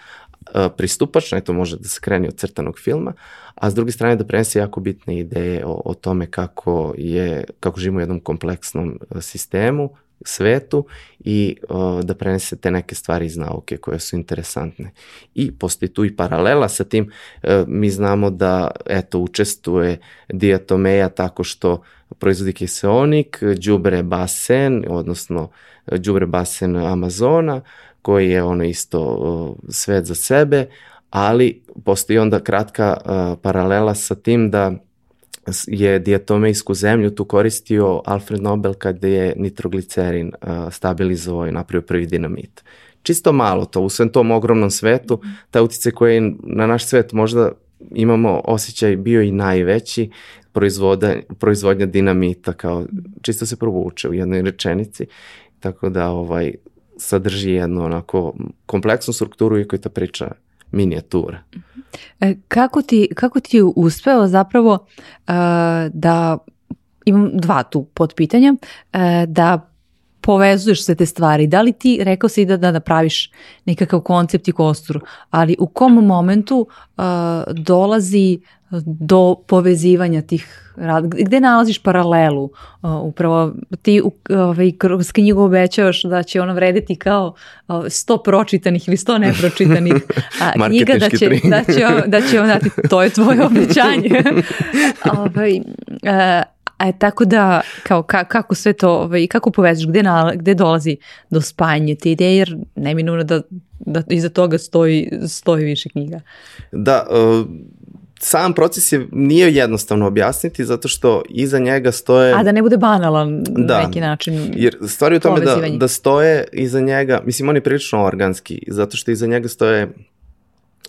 pristupačna, to može da se kreni od crtanog filma, a s druge strane da prenese jako bitne ideje o, o tome kako, je, kako živimo u jednom kompleksnom sistemu, svetu i o, da prenese te neke stvari iz nauke koje su interesantne. I postoji tu i paralela sa tim, e, mi znamo da eto učestvuje diatomeja tako što proizvodi kiseonik, đubre basen, odnosno đubre basen Amazona, koji je ono isto o, svet za sebe, ali postoji onda kratka a, paralela sa tim da je dijatomejsku zemlju tu koristio Alfred Nobel kada je nitroglicerin uh, stabilizovao i napravio prvi dinamit. Čisto malo to, u svem tom ogromnom svetu, ta utice koja je na naš svet možda imamo osjećaj bio i najveći, proizvoda, proizvodnja dinamita kao čisto se provuče u jednoj rečenici, tako da ovaj sadrži jednu onako kompleksnu strukturu i koja je ta priča minijatura. E, kako, ti, kako ti je uspeo zapravo uh, da, imam dva tu potpitanja, uh, da povezuješ sve te stvari. Da li ti, rekao si da, da napraviš nekakav koncept i kostur, ali u kom momentu uh, dolazi do povezivanja tih rad, gde nalaziš paralelu? Uh, upravo ti u, ovaj, kroz knjigu obećavaš da će ona vrediti kao uh, 100 pročitanih ili 100 nepročitanih a knjiga da će, da će, da će on dati, to je tvoje obećanje. Ovaj, uh, E, tako da, kao, ka, kako sve to, ovaj, kako povezaš, gde, na, gde dolazi do spajanja te ideje, jer neminovno da, da iza toga stoji, stoji više knjiga. Da, uh, sam proces je, nije jednostavno objasniti zato što iza njega stoje... A da ne bude banalan da, na neki način Jer stvari u tome da, da stoje iza njega, mislim on je prilično organski, zato što iza njega stoje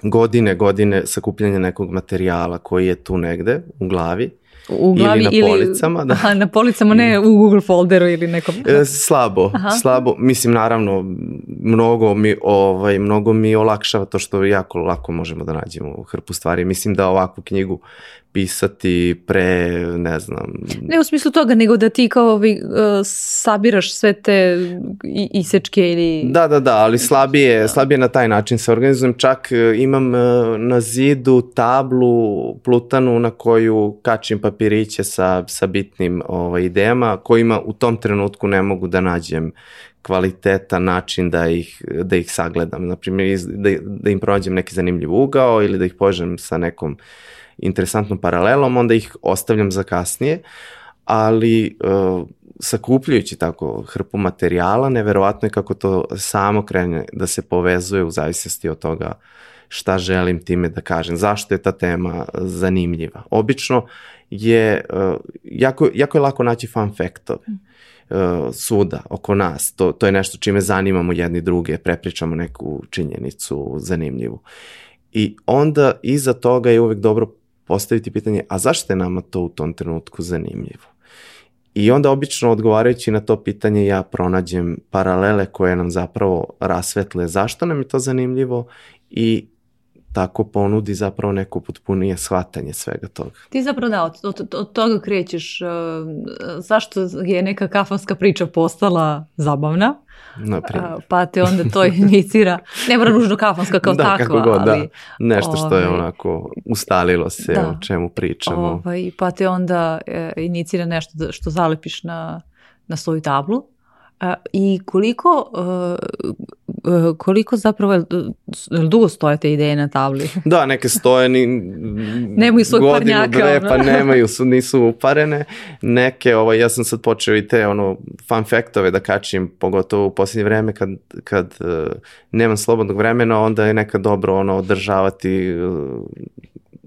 godine, godine sakupljanja nekog materijala koji je tu negde u glavi u glavi ili na policama. Ili, da. Aha, na policama ne u Google folderu ili nekom. E, slabo, aha. slabo. Mislim, naravno, mnogo mi, ovaj, mnogo mi olakšava to što jako lako možemo da nađemo hrpu stvari. Mislim da ovakvu knjigu pisati pre, ne znam... Ne u smislu toga, nego da ti kao vi, uh, sabiraš sve te isečke ili... Da, da, da, ali slabije, da. slabije na taj način se organizujem. Čak uh, imam uh, na zidu tablu plutanu na koju kačim papiriće sa, sa bitnim ovaj, idejama, kojima u tom trenutku ne mogu da nađem kvalitetan način da ih, da ih sagledam. Naprimjer, da, da im pronađem neki zanimljiv ugao ili da ih požem sa nekom uh, interesantnom paralelom, onda ih ostavljam za kasnije, ali uh, sakupljujući tako hrpu materijala, neverovatno je kako to samo krene da se povezuje u zavisnosti od toga šta želim time da kažem, zašto je ta tema zanimljiva. Obično je, uh, jako, jako je lako naći fun faktove uh, svuda oko nas, to, to je nešto čime zanimamo jedni druge, prepričamo neku činjenicu zanimljivu. I onda iza toga je uvek dobro postaviti pitanje, a zašto je nama to u tom trenutku zanimljivo? I onda obično odgovarajući na to pitanje ja pronađem paralele koje nam zapravo rasvetle zašto nam je to zanimljivo i tako ponudi zapravo neko potpunije shvatanje svega toga. Ti zapravo da, od, od, od toga krećeš. Uh, zašto je neka kafanska priča postala zabavna? Uh, pa te onda to inicira, ne mora nužno kafanska kao da, takva, kako god, da. ali... Da. Nešto što je ovaj, onako ustalilo se da, o čemu pričamo. Ovaj, pa te onda e, inicira nešto što zalepiš na, na svoju tablu I koliko, uh, uh, koliko zapravo, dugo stoje te ideje na tabli? Da, neke stoje, ni, nemaju svoj godinu, parnjaka. Dve, pa nemaju, su, nisu uparene. Neke, ovaj, ja sam sad počeo i te ono, fun faktove da kačim, pogotovo u posljednje vreme kad, kad uh, nemam slobodnog vremena, onda je nekad dobro ono, održavati uh,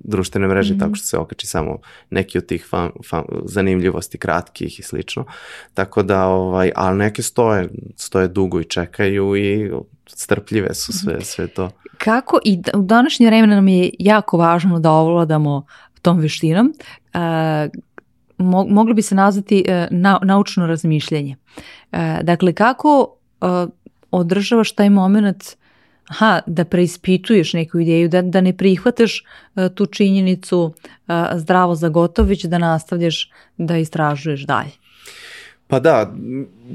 društvene mreže mm -hmm. tako što se okači samo neki od tih fan, fan, zanimljivosti kratkih i slično. Tako da, ovaj, ali neke stoje, stoje dugo i čekaju i strpljive su sve, sve to. Kako i u današnje vreme nam je jako važno da ovladamo tom veštinom, moglo bi se nazvati naučno razmišljanje. Dakle, kako održavaš taj moment aha, da preispituješ neku ideju, da, da ne prihvataš tu činjenicu zdravo za gotov, već da nastavljaš da istražuješ dalje. Pa da,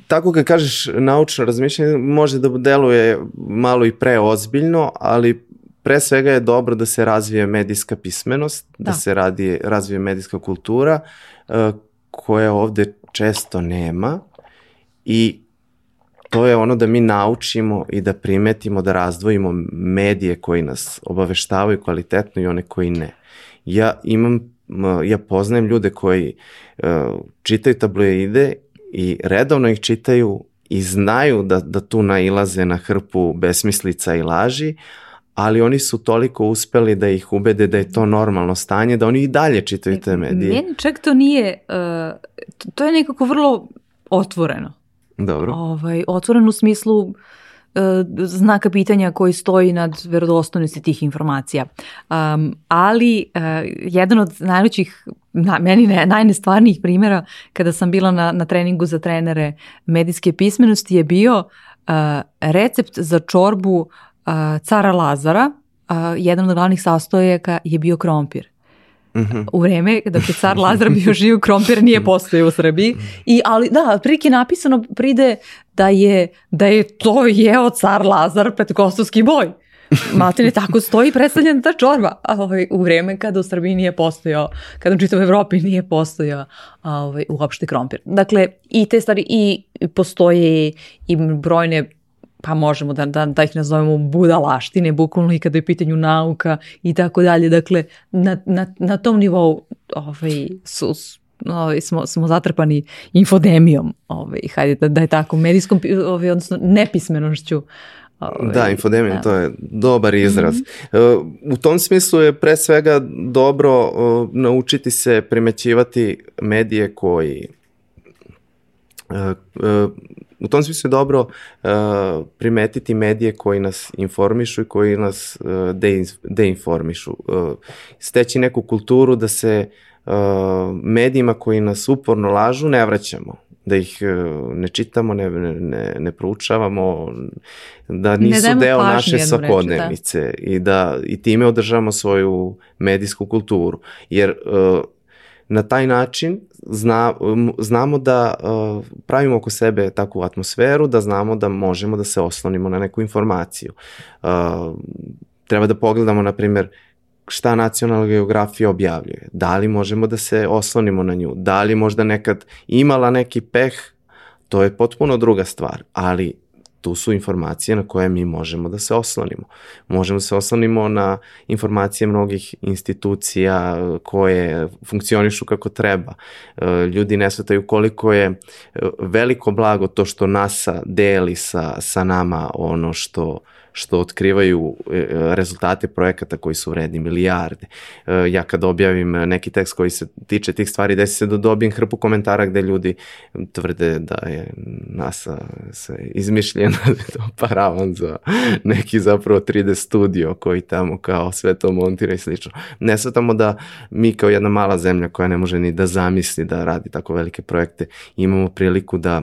tako kad kažeš naučno razmišljanje može da deluje malo i preozbiljno, ali pre svega je dobro da se razvije medijska pismenost, da, da se radi, razvije medijska kultura uh, koja ovde često nema i to je ono da mi naučimo i da primetimo, da razdvojimo medije koji nas obaveštavaju kvalitetno i one koji ne. Ja imam, ja poznajem ljude koji uh, čitaju tabloide i redovno ih čitaju i znaju da, da tu nailaze na hrpu besmislica i laži, ali oni su toliko uspeli da ih ubede da je to normalno stanje, da oni i dalje čitaju te medije. Meni čak to nije, uh, to je nekako vrlo otvoreno. Dobro. Ovaj, otvoreno u smislu E, znaka pitanja koji stoji nad verodostojnosti tih informacija. Um, ali uh, jedan od najvećih, na, meni ne, najnestvarnijih primjera kada sam bila na, na treningu za trenere medijske pismenosti je bio uh, recept za čorbu uh, cara Lazara. Uh, jedan od glavnih sastojaka je bio krompir. -hmm. U vreme dok je car Lazar bio živ, krompir nije postojao u Srbiji. I, ali da, prilike napisano pride da je, da je to jeo car Lazar petkostovski boj. Maltene tako stoji predstavljena ta čorba ovaj, u vreme kada u Srbiji nije postojao, kada u čitav Evropi nije postojao ovaj, uopšte krompir. Dakle, i te stvari, i postoje i brojne pa možemo da, da, da ih nazovemo budalaštine, bukvalno i kada je pitanju nauka i tako dalje. Dakle, na, na, na tom nivou ovaj, su, ovaj, smo, smo zatrpani infodemijom, ovaj, hajde da, da je tako, medijskom, ovaj, odnosno nepismenošću. Ovaj, da, infodemija, da. to je dobar izraz. Mm -hmm. U tom smislu je pre svega dobro uh, naučiti se primećivati medije koji uh, u tom smislu je dobro uh, primetiti medije koji nas informišu i koji nas uh, de, deinformišu. Uh, steći neku kulturu da se uh, medijima koji nas uporno lažu ne vraćamo da ih ne čitamo, ne, ne, ne proučavamo, da nisu deo naše svakodnevnice da. i da i time održavamo svoju medijsku kulturu. Jer uh, na taj način zna, znamo da uh, pravimo oko sebe takvu atmosferu, da znamo da možemo da se oslonimo na neku informaciju. Uh, treba da pogledamo, na primjer, šta nacionalna geografija objavljuje, da li možemo da se oslonimo na nju, da li možda nekad imala neki peh, to je potpuno druga stvar, ali tu su informacije na koje mi možemo da se oslonimo. Možemo da se oslonimo na informacije mnogih institucija koje funkcionišu kako treba. E, ljudi ne svetaju koliko je e, veliko blago to što NASA deli sa, sa nama ono što što otkrivaju e, rezultate projekata koji su vredni milijarde. E, ja kad objavim neki tekst koji se tiče tih stvari, desi se da dobijem hrpu komentara gde ljudi tvrde da je NASA se izmišljena, da je to paravan za neki zapravo 3D studio koji tamo kao sve to montira i slično. Ne svetamo da mi kao jedna mala zemlja koja ne može ni da zamisli da radi tako velike projekte, imamo priliku da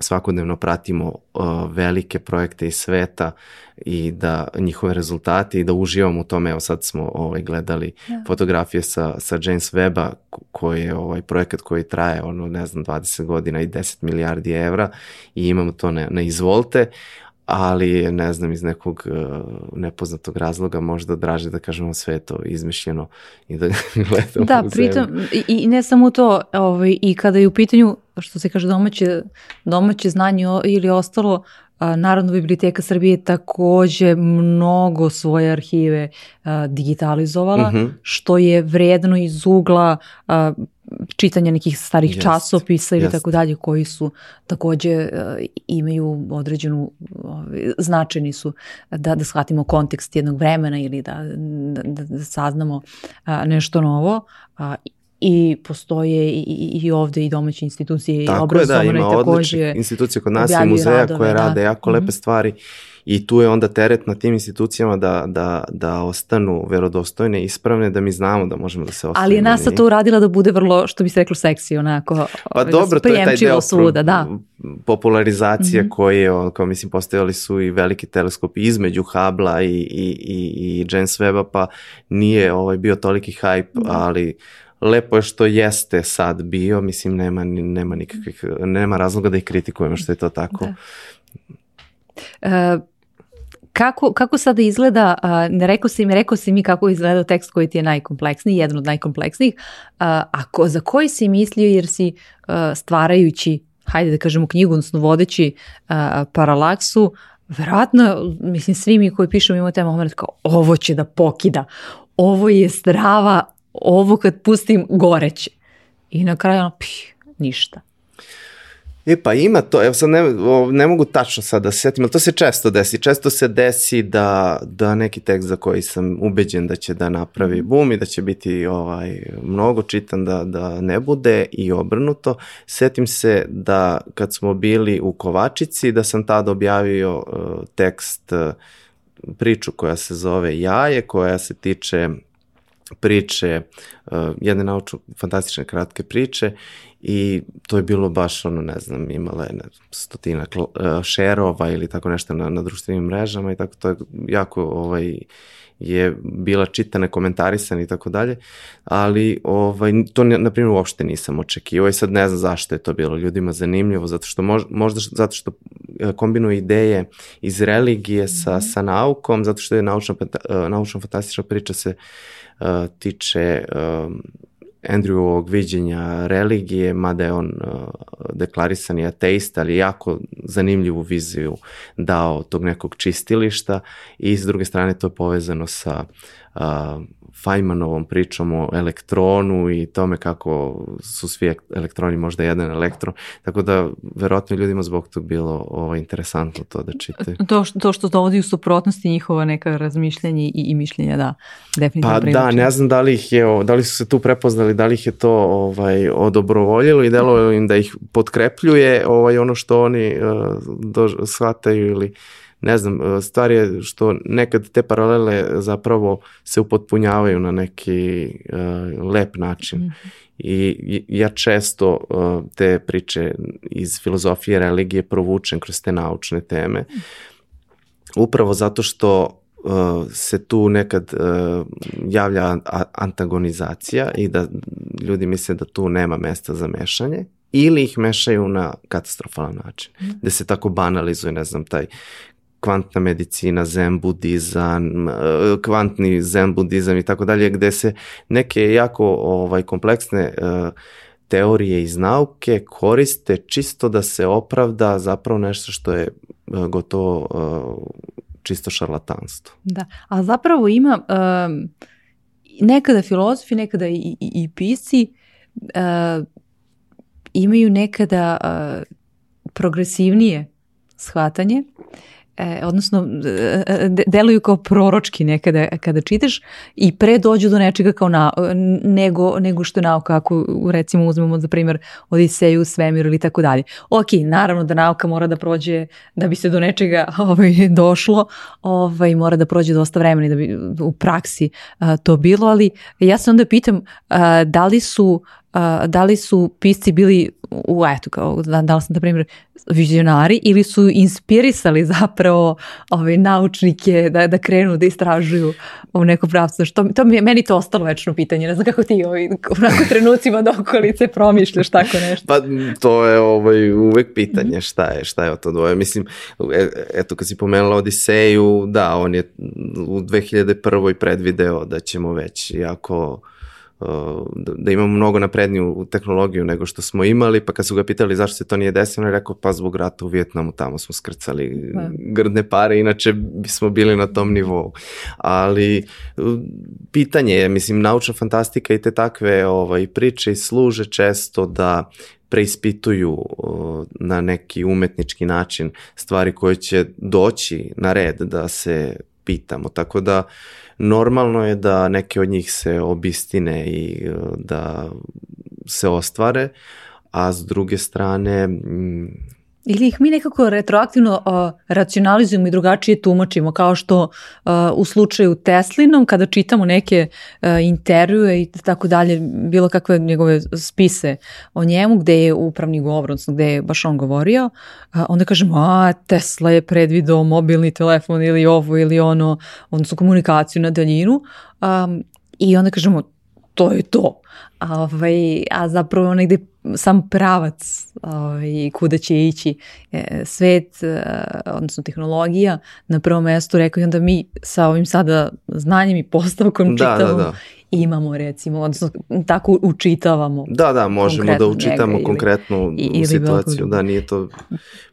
svakodnevno pratimo uh, velike projekte iz sveta i da njihove rezultate i da uživamo u tome. Evo sad smo ovaj, gledali ja. Da. fotografije sa, sa James Weba koji je ovaj projekat koji traje ono ne znam 20 godina i 10 milijardi evra i imamo to na, na izvolte ali ne znam iz nekog uh, nepoznatog razloga možda draže da kažemo sve to izmišljeno i da gledamo Da, pritom i, i ne samo to, ovaj, i kada je u pitanju što se kaže domaće, domaće znanje ili ostalo, Narodna biblioteka Srbije takođe mnogo svoje arhive digitalizovala, mhm. -huh. što je vredno iz ugla čitanja nekih starih yes. časopisa ili yes. tako dalje koji su takođe imaju određenu uh, značajni su da da shvatimo kontekst jednog vremena ili da da, da saznamo nešto novo i postoje i, i, ovde i domaće institucije Tako i obrazovane da, ima takođe. odličnih institucija kod nas i muzeja radove, koje da. rade jako lepe Mhm. stvari i tu je onda teret na tim institucijama da, da, da ostanu verodostojne, ispravne, da mi znamo da možemo da se ostavimo. Ali je NASA to uradila da bude vrlo, što bi se reklo, seksi, onako. Pa ovaj, dobro, da se to je taj deo svuda, da. popularizacije Mhm. koji je, on, kao mislim, postojali su i veliki teleskopi između Hubble-a i, i, i, i James Webb-a, pa nije ovaj, bio toliki hype, Mhm. ali lepo je što jeste sad bio, mislim, nema, nema nikakvih, nema razloga da ih kritikujemo što je to tako. Da. E, kako, kako sada izgleda, ne rekao si mi, rekao si mi kako izgleda tekst koji ti je najkompleksniji, jedan od najkompleksnijih, a, a ko, za koji si mislio jer si stvarajući, hajde da kažemo knjigu, odnosno vodeći paralaksu, verovatno, mislim, svi mi koji pišemo imamo taj moment kao ovo će da pokida, ovo je strava, ovo kad pustim goreće. I na kraju ono, pih, ništa. E pa ima to, evo sad ne, ne mogu tačno sad da se setim, ali to se često desi. Često se desi da, da neki tekst za koji sam ubeđen da će da napravi bum i da će biti ovaj, mnogo čitan da, da ne bude i obrnuto. Setim se da kad smo bili u Kovačici, da sam tada objavio uh, tekst, uh, priču koja se zove Jaje, koja se tiče priče, uh, jedne naučno fantastične kratke priče i to je bilo baš ono, ne znam, imala je ne, stotina uh, šerova ili tako nešto na, na društvenim mrežama i tako to je jako ovaj, je bila čitana, komentarisana i tako dalje, ali ovaj, to na primjer uopšte nisam očekivao i sad ne znam zašto je to bilo ljudima zanimljivo, zato što mož, možda zato što e, kombinuje ideje iz religije sa, sa naukom, zato što je naučna, naučno fantastična priča se uh, tiče Andrewovog viđenja religije, mada je on uh, deklarisani ateista, ali jako zanimljivu viziju dao tog nekog čistilišta i s druge strane to je povezano sa uh, Feynmanovom pričom o elektronu i tome kako su svi elektroni možda jedan elektron, tako da verovatno ljudima zbog tog bilo ovo, interesantno to da čitaju. To, što, to što dovodi u suprotnosti njihova neka razmišljanja i, i mišljenja, da, definitivno Pa privlači. da, ne znam da li ih je, da li su se tu prepoznali, da li ih je to ovaj, odobrovoljilo i delovalo im da ih potkrepljuje ovaj, ono što oni uh, do, shvataju ili ne znam, stvar je što nekad te paralele zapravo se upotpunjavaju na neki uh, lep način. Mm -hmm. I ja često uh, te priče iz filozofije religije provučem kroz te naučne teme. Upravo zato što uh, se tu nekad uh, javlja antagonizacija i da ljudi misle da tu nema mesta za mešanje ili ih mešaju na katastrofalan način, mm. gde se tako banalizuje, ne znam, taj kvantna medicina, zen budizam, kvantni zen budizam i tako dalje, gde se neke jako ovaj kompleksne uh, teorije iz nauke koriste čisto da se opravda zapravo nešto što je uh, gotovo čisto šarlatanstvo. Da, a zapravo ima um, nekada filozofi, nekada i, i, i pisci uh, imaju nekada uh, progresivnije shvatanje e, odnosno de, deluju kao proročki nekada kada čitaš i pre dođu do nečega kao na, nego, nego što je nauka ako recimo uzmemo za primjer Odiseju, svemir ili tako dalje. Ok, naravno da nauka mora da prođe da bi se do nečega ovaj, došlo, ovaj, mora da prođe dosta vremena da bi u praksi a, to bilo, ali ja se onda pitam a, da li su a, da li su pisci bili u eto kao da, da li sam na primjer vizionari ili su inspirisali zapravo ove naučnike da, da krenu da istražuju u nekom pravcu. Što, to mi meni to ostalo večno pitanje. Ne znam kako ti ovaj, u nakon trenucima do okolice promišljaš tako nešto. Pa to je ovaj, uvek pitanje šta je, šta je o to dvoje. Mislim, e, eto kad si pomenula Odiseju, da, on je u 2001. predvideo da ćemo već jako da imamo mnogo napredniju tehnologiju nego što smo imali, pa kad su ga pitali zašto se to nije desilo, on je rekao pa zbog rata u Vjetnamu, tamo smo skrcali da. grdne pare, inače bismo bili na tom nivou. Ali pitanje je, mislim, naučna fantastika i te takve ovaj, priče služe često da preispituju na neki umetnički način stvari koje će doći na red da se pitamo. Tako da normalno je da neke od njih se obistine i uh, da se ostvare, a s druge strane Ili ih mi nekako retroaktivno uh, racionalizujemo i drugačije tumačimo, kao što uh, u slučaju Teslinom, kada čitamo neke uh, intervjue i tako dalje, bilo kakve njegove spise o njemu, gde je upravni govor, odnosno gde je baš on govorio, uh, onda kažemo, a Tesla je predvidao mobilni telefon ili ovo ili ono, odnosno komunikaciju na daljinu, um, i onda kažemo, to je to. A, ovaj, a zapravo negde sam pravac ovaj, kuda će ići e, svet, e, odnosno tehnologija na prvom mestu, rekao i onda mi sa ovim sada znanjem i postavkom da, čitavamo da, da imamo recimo, odnosno tako učitavamo. Da, da, možemo da učitamo konkretnu ili, situaciju, da nije to,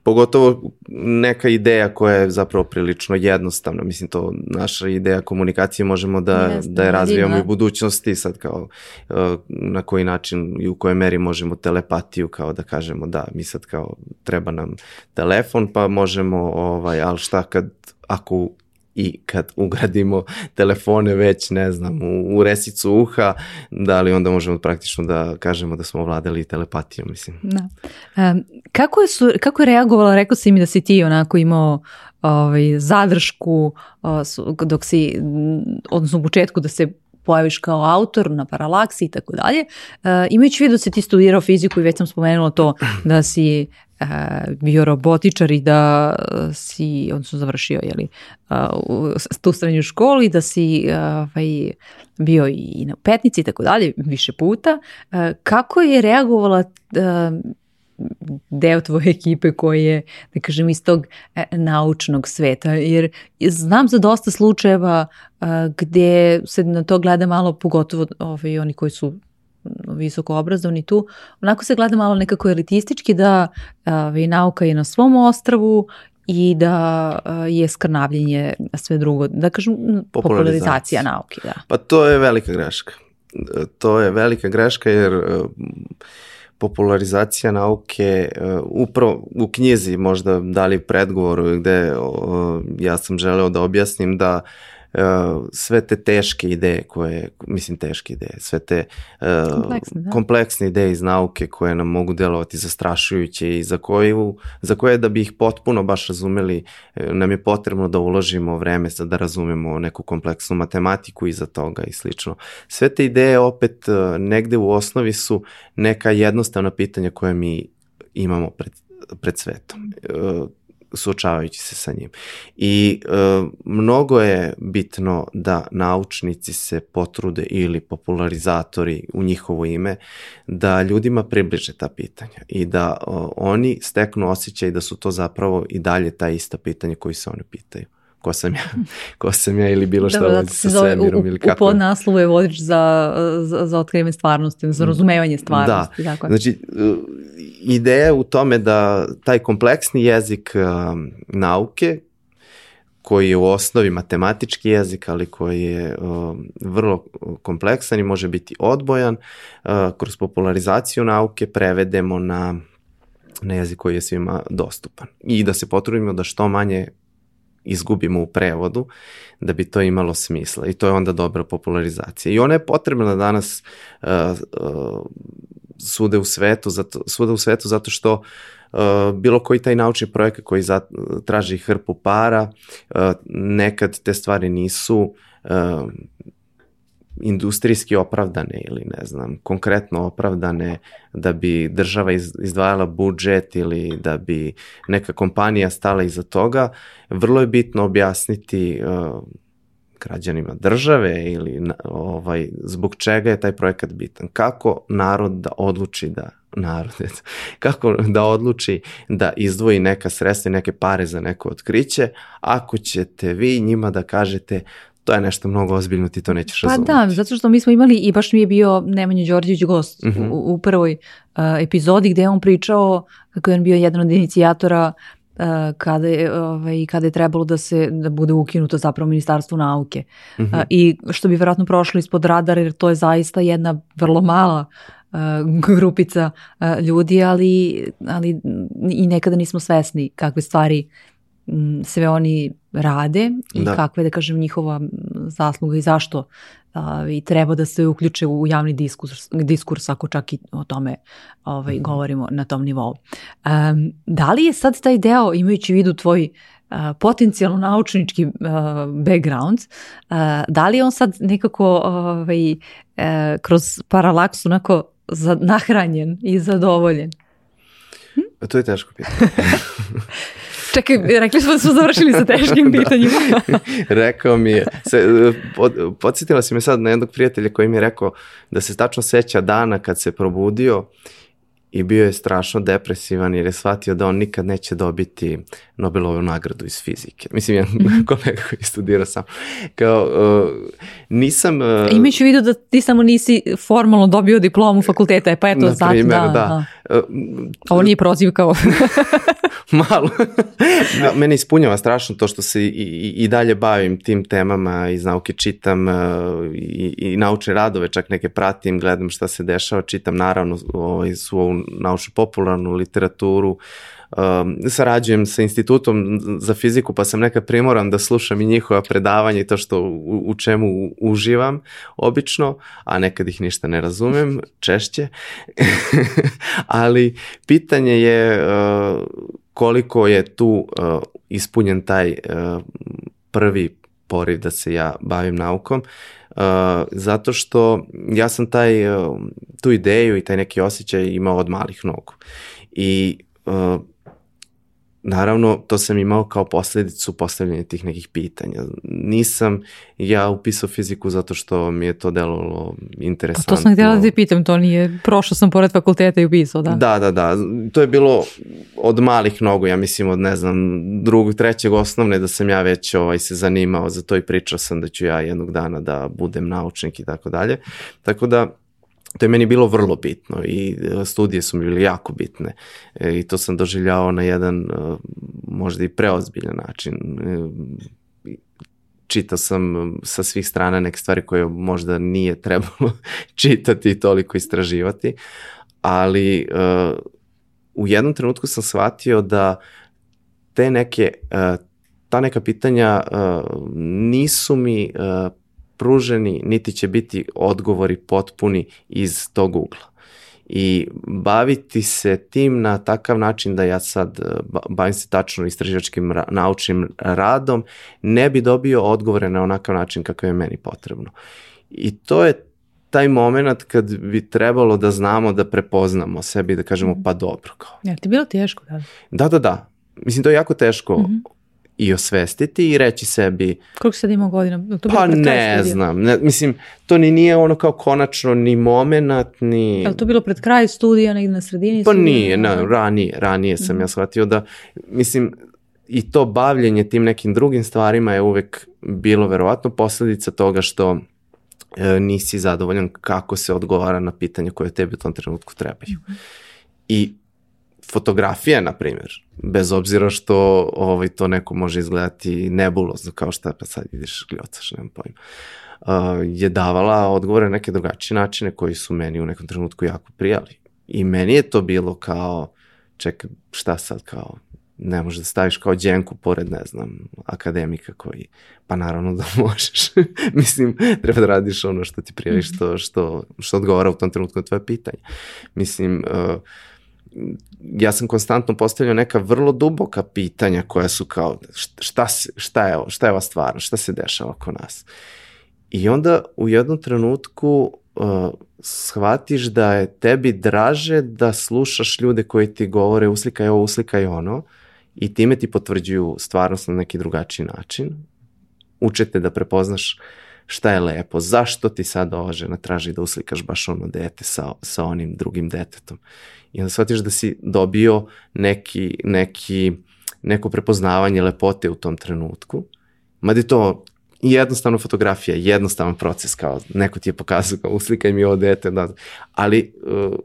pogotovo neka ideja koja je zapravo prilično jednostavna, mislim to naša ideja komunikacije možemo da, Jeste, da je razvijamo i u budućnosti, sad kao uh, na koji način i u kojoj meri možemo telepatiju kao da kažemo da, mi sad kao treba nam telefon pa možemo, ovaj, ali šta kad ako i kad ugradimo telefone već, ne znam, u, u resicu uha, da li onda možemo praktično da kažemo da smo ovladali telepatijom, mislim. Da. Um, kako, je su, kako je reagovala, rekao si mi da si ti onako imao ovaj, zadršku dok si, odnosno u početku da se pojaviš kao autor na paralaksi i tako dalje. Uh, imajući vidio da si ti studirao fiziku i već sam spomenula to da si bio robotičar i da si, odnosno završio jeli, uh, tu srednju školu i da si ovaj, bio i na petnici i tako dalje više puta. Kako je reagovala deo tvoje ekipe koji je, da kažem, iz tog e, naučnog sveta, jer znam za dosta slučajeva gde se na to gleda malo, pogotovo ovaj, oni koji su visoko obrazovni tu, onako se gleda malo nekako elitistički da ovaj, nauka je na svom ostravu i da je skrnavljenje sve drugo, da kažem popularizacija, popularizacija nauke. Da. Pa to je velika greška. To je velika greška jer popularizacija nauke upravo u knjizi možda dali predgovor gde ja sam želeo da objasnim da uh, uh, sve te teške ideje koje, mislim teške ideje, sve te uh, kompleksne, da. kompleksne ideje iz nauke koje nam mogu delovati zastrašujuće i za, koju, za koje da bi ih potpuno baš razumeli e, nam je potrebno da uložimo vreme sad da razumemo neku kompleksnu matematiku iza toga i slično. Sve te ideje opet uh, negde u osnovi su neka jednostavna pitanja koje mi imamo pred, pred svetom. Uh, suočavajući se sa njim. I e, mnogo je bitno da naučnici se potrude ili popularizatori u njihovo ime da ljudima približe ta pitanja i da o, oni steknu osjećaj da su to zapravo i dalje ta ista pitanja koji se oni pitaju ko sam ja, ko sam ja ili bilo šta da, sa svemirom ili kako. U podnaslovu je vodič za, za, za otkrivanje stvarnosti, za razumevanje stvarnosti. Da, tako znači e, ideja u tome da taj kompleksni jezik um, nauke, koji je u osnovi matematički jezik, ali koji je uh, vrlo kompleksan i može biti odbojan, uh, kroz popularizaciju nauke prevedemo na na jezik koji je svima dostupan. I da se potrudimo da što manje izgubimo u prevodu da bi to imalo smisla i to je onda dobra popularizacija. I ona je potrebna danas uh, uh, svude u svetu, zato, svude u svetu zato što uh, bilo koji taj naučni projekat koji za, traži hrpu para, nekad te stvari nisu industrijski opravdane ili ne znam, konkretno opravdane da bi država izdvajala budžet ili da bi neka kompanija stala iza toga, vrlo je bitno objasniti uh, građanima države ili ovaj, zbog čega je taj projekat bitan. Kako narod da odluči da narod, kako da odluči da izdvoji neka sredstva i neke pare za neko otkriće, ako ćete vi njima da kažete to je nešto mnogo ozbiljno, ti to nećeš razumeti. Pa da, zato što mi smo imali, i baš mi je bio Nemanja Đorđević gost uh -huh. u, u prvoj uh, epizodi gde je on pričao kako je on bio jedan od inicijatora uh, kada je, ovaj, kada je trebalo da se da bude ukinuto zapravo ministarstvo nauke. Uh -huh. uh, I što bi verovatno prošlo ispod radara jer to je zaista jedna vrlo mala uh, grupica uh, ljudi, ali, ali i nekada nismo svesni kakve stvari m, sve oni rade i Da. kakva je, da kažem, njihova zasluga i zašto a, i treba da se uključe u javni diskurs, diskurs ako čak i o tome ovaj, Mhm. govorimo na tom nivou. Um, da li je sad taj deo, imajući u vidu tvoj a, potencijalno naučnički a, background, a, da li je on sad nekako ovaj, e, kroz paralaks onako za, nahranjen i zadovoljen? To je teško pitanje. Čekaj, rekli smo da smo završili sa teškim pitanjima. rekao mi je, se, pod, podsjetila si me sad na jednog prijatelja koji mi je rekao da se tačno seća dana kad se probudio i bio je strašno depresivan jer je shvatio da on nikad neće dobiti Nobelovu nagradu iz fizike. Mislim, jedan kolega koji studira sam. Kao, uh, nisam... Uh, Imajući u vidu da ti samo nisi formalno dobio diplomu fakulteta, pa eto, na zato da, da. Uh, Ovo nije proziv kao... Malo. Da, Mene ispunjava strašno to što se i, i, i dalje bavim tim temama, iz nauke čitam uh, i, i naučne radove, čak neke pratim, gledam šta se dešava, čitam naravno ovaj, svu ovu naučnu popularnu literaturu, um, sarađujem sa institutom za fiziku, pa sam nekad primoran da slušam i njihova predavanja i to što u, u čemu uživam obično, a nekad ih ništa ne razumem, češće. Ali pitanje je uh, koliko je tu uh, ispunjen taj uh, prvi poriv da se ja bavim naukom, uh, zato što ja sam taj, uh, tu ideju i taj neki osjećaj imao od malih nogu. I uh, naravno to sam imao kao posledicu postavljanja tih nekih pitanja. Nisam ja upisao fiziku zato što mi je to delovalo Pa interesantno. to sam htjela da ti pitam, to nije, prošao sam pored fakulteta i upisao, da. Da, da, da. To je bilo od malih nogu, ja mislim od ne znam, drugog, trećeg osnovne da sam ja već ovaj, se zanimao za to i pričao sam da ću ja jednog dana da budem naučnik i tako dalje. Tako da to je meni bilo vrlo bitno i e, studije su mi bile jako bitne E, i to sam doživljavao na jedan e, možda i preozbiljan način. Čitao sam sa svih strana neke stvari koje možda nije trebalo čitati i toliko istraživati, ali u jednom trenutku sam shvatio da te neke, ta neka pitanja nisu mi pruženi, niti će biti odgovori potpuni iz tog ugla. I baviti se tim na takav način da ja sad ba- bavim se tačno istraživačkim ra- naučnim radom, ne bi dobio odgovore na onakav način kakav je meni potrebno. I to je taj moment kad bi trebalo da znamo da prepoznamo sebi i da kažemo pa dobro kao. Jel ti je bilo teško, da? Da, da, da. Mislim to je jako teško Mhm. I osvestiti i reći sebi Koliko sad imao godina? To pa ne studija? znam, ne, mislim to ni nije ono kao konačno ni moment ni... Je li to bilo pred kraj studija, negdje na sredini Pa studija? nije, ne, ranije, ranije sam Mhm. ja shvatio da, mislim, i to bavljenje tim nekim drugim stvarima je uvek bilo verovatno posledica toga što e, nisi zadovoljan kako se odgovara na pitanja koje tebi u tom trenutku trebaju. Mhm. I fotografija, na primjer, bez obzira što ovaj, to neko može izgledati nebulozno, kao šta pa sad ideš gljocaš, nemam pojma, uh, je davala odgovore na neke drugačije načine koji su meni u nekom trenutku jako prijali. I meni je to bilo kao, čekaj, šta sad kao, ne možeš da staviš kao dženku pored, ne znam, akademika koji, pa naravno da možeš. Mislim, treba da radiš ono što ti prijavi, što, što, što odgovara u tom trenutku na tvoje pitanje. Mislim, uh, ja sam konstantno postavljao neka vrlo duboka pitanja koja su kao šta, šta, je, šta je ova stvarno, šta se dešava oko nas. I onda u jednom trenutku uh, shvatiš da je tebi draže da slušaš ljude koji ti govore uslikaj ovo, uslikaj ono i time ti potvrđuju stvarnost na neki drugačiji način. Učete da prepoznaš šta je lepo, zašto ti sad ova žena traži da uslikaš baš ono dete sa, sa onim drugim detetom. I onda shvatiš da si dobio neki, neki, neko prepoznavanje lepote u tom trenutku. Mada je to jednostavna fotografija, jednostavan proces, kao neko ti je pokazao, kao uslikaj mi ovo dete, da. ali uh,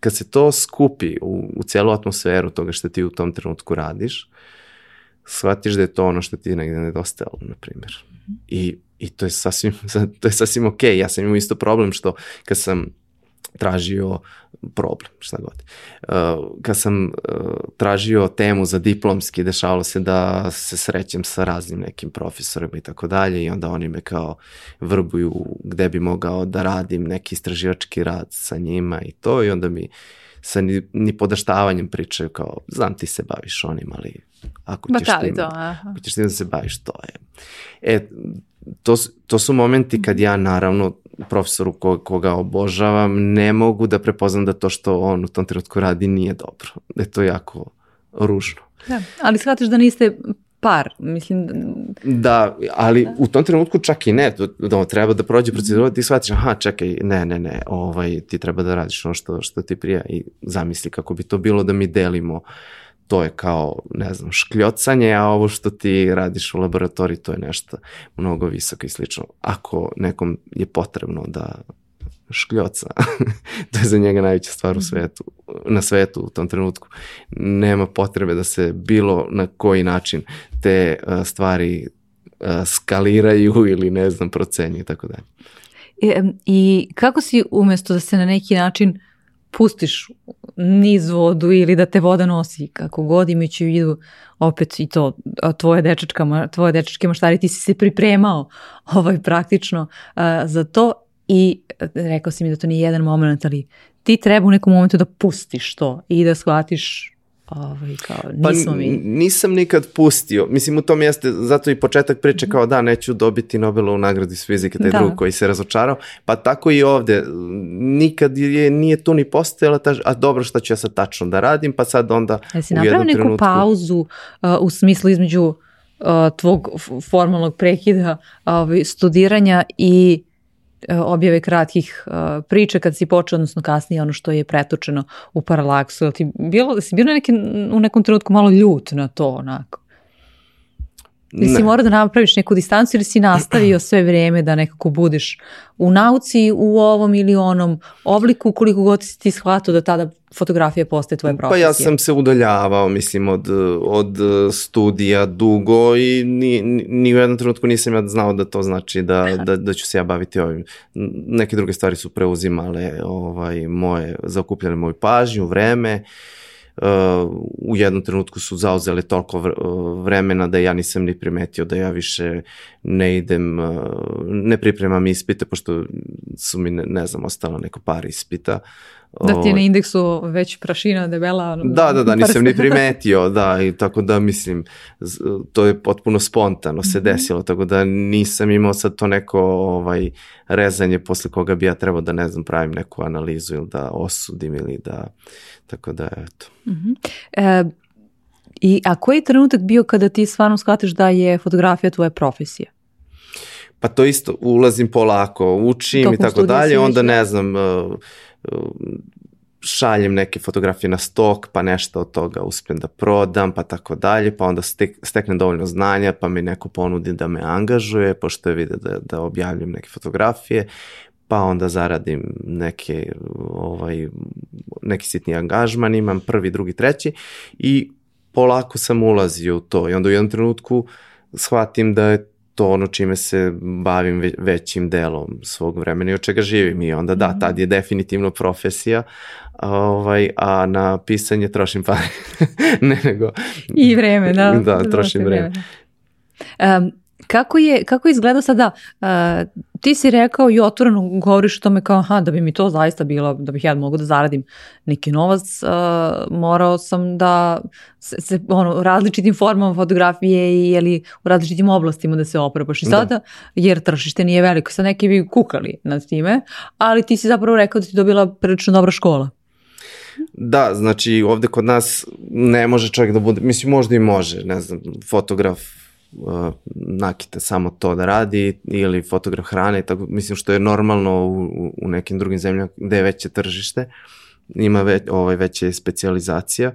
kad se to skupi u, u celu atmosferu toga što ti u tom trenutku radiš, shvatiš da je to ono što ti negde nedostajalo, na primjer. I, i to je sasvim, to je sasvim ok. Ja sam imao isto problem što kad sam tražio problem, šta god. Uh, kad sam uh, tražio temu za diplomski, dešavalo se da se srećem sa raznim nekim profesorima i tako dalje i onda oni me kao vrbuju gde bi mogao da radim neki istraživački rad sa njima i to i onda mi sa ni, ni podaštavanjem pričaju kao, znam ti se baviš onim, ali ako ćeš, tim, to, ako ćeš tim da se baviš, to je. E, to, to su momenti kad ja naravno profesoru ko, koga obožavam ne mogu da prepoznam da to što on u tom trenutku radi nije dobro. Da je to jako ružno. Da, ali shvataš da niste par, mislim. Da, ali da. u tom trenutku čak i ne, da treba da prođe procedura, ti shvatiš, aha, čekaj, ne, ne, ne, ovaj, ti treba da radiš ono što, što ti prija i zamisli kako bi to bilo da mi delimo to je kao, ne znam, škljocanje, a ovo što ti radiš u laboratoriji, to je nešto mnogo visoko i slično. Ako nekom je potrebno da škljoca, to je za njega najveća stvar u mhm. svetu, na svetu u tom trenutku. Nema potrebe da se bilo na koji način te uh, stvari uh, skaliraju ili ne znam, procenju i tako dalje. I, I kako si umesto da se na neki način pustiš niz vodu ili da te voda nosi, kako god imajući u vidu opet i to tvoje dečačka, tvoje dečačke maštari, ti si se pripremao ovaj, praktično uh, za to i rekao si mi da to nije jedan moment, ali ti treba u nekom momentu da pustiš to i da shvatiš Ovaj, kao, pa nismo pa, mi. Nisam nikad pustio. Mislim, u tom jeste, zato i početak priče kao da, neću dobiti Nobelovu nagradu iz fizike, taj da. drug koji se razočarao. Pa tako i ovde. Nikad je, nije tu ni postojala ta, a dobro šta ću ja sad tačno da radim, pa sad onda Jesi u jednom neku trenutku... pauzu uh, u smislu između uh, tvog formalnog prekida uh, studiranja i objave kratkih uh, priča kad si počeo, odnosno kasnije ono što je pretočeno u paralaksu. Ti bilo, si bio neki, u nekom trenutku malo ljut na to onako? Ili si morao da napraviš neku distancu ili si nastavio sve vreme da nekako budeš u nauci u ovom ili onom obliku koliko god si ti shvatio da tada fotografija postaje tvoja profesija? Pa ja sam se udaljavao, mislim, od, od studija dugo i ni, ni u jednom trenutku nisam ja znao da to znači da, da, da ću se ja baviti ovim. Neke druge stvari su preuzimale ovaj, moje, zaokupljale moju pažnju, vreme. Uh, u jednom trenutku su zauzele toliko vremena da ja nisam ni primetio da ja više ne idem, ne pripremam ispite, pošto su mi, ne, ne znam, ostalo neko par ispita. Da ti je na indeksu već prašina debela. Da, da, da, nisam ni primetio, da, i tako da mislim, to je potpuno spontano se mhm. desilo, tako da nisam imao sad to neko ovaj, rezanje posle koga bi ja trebao da, ne znam, pravim neku analizu ili da osudim ili da, tako da, eto. Uh mhm. -huh. e, I a koji je trenutak bio kada ti stvarno shvatiš da je fotografija tvoja profesija? Pa to isto, ulazim polako, učim Tokom i tako dalje, onda ne znam, uh, šaljem neke fotografije na stok, pa nešto od toga uspem da prodam, pa tako dalje, pa onda stek, steknem dovoljno znanja, pa mi neko ponudi da me angažuje, pošto je vide da, da objavljam neke fotografije, pa onda zaradim neke, ovaj, neki sitni angažman, imam prvi, drugi, treći i polako sam ulazio u to i onda u jednom trenutku shvatim da je to ono čime se bavim većim delom svog vremena i od čega živim i onda da, mhm. tad je definitivno profesija, ovaj, a na pisanje trošim pare. ne nego... I vreme, da. Da, trošim vreme. vreme. Um, Kako je, kako je izgledao sada, uh, ti si rekao i otvoreno govoriš o tome kao, aha, da bi mi to zaista bilo, da bih ja mogla da zaradim neki novac, uh, morao sam da se, se ono, različitim formama fotografije i jeli, u različitim oblastima da se oprobaš i da. sada, da. jer tržište nije veliko, sad neki bi kukali nad time, ali ti si zapravo rekao da ti dobila prilično dobra škola. Da, znači ovde kod nas ne može čovjek da bude, mislim možda i može, ne znam, fotograf nakita samo to da radi ili fotograf hrane, tako, mislim što je normalno u, u nekim drugim zemljama gde je veće tržište, ima već, ovaj, veća specializacija.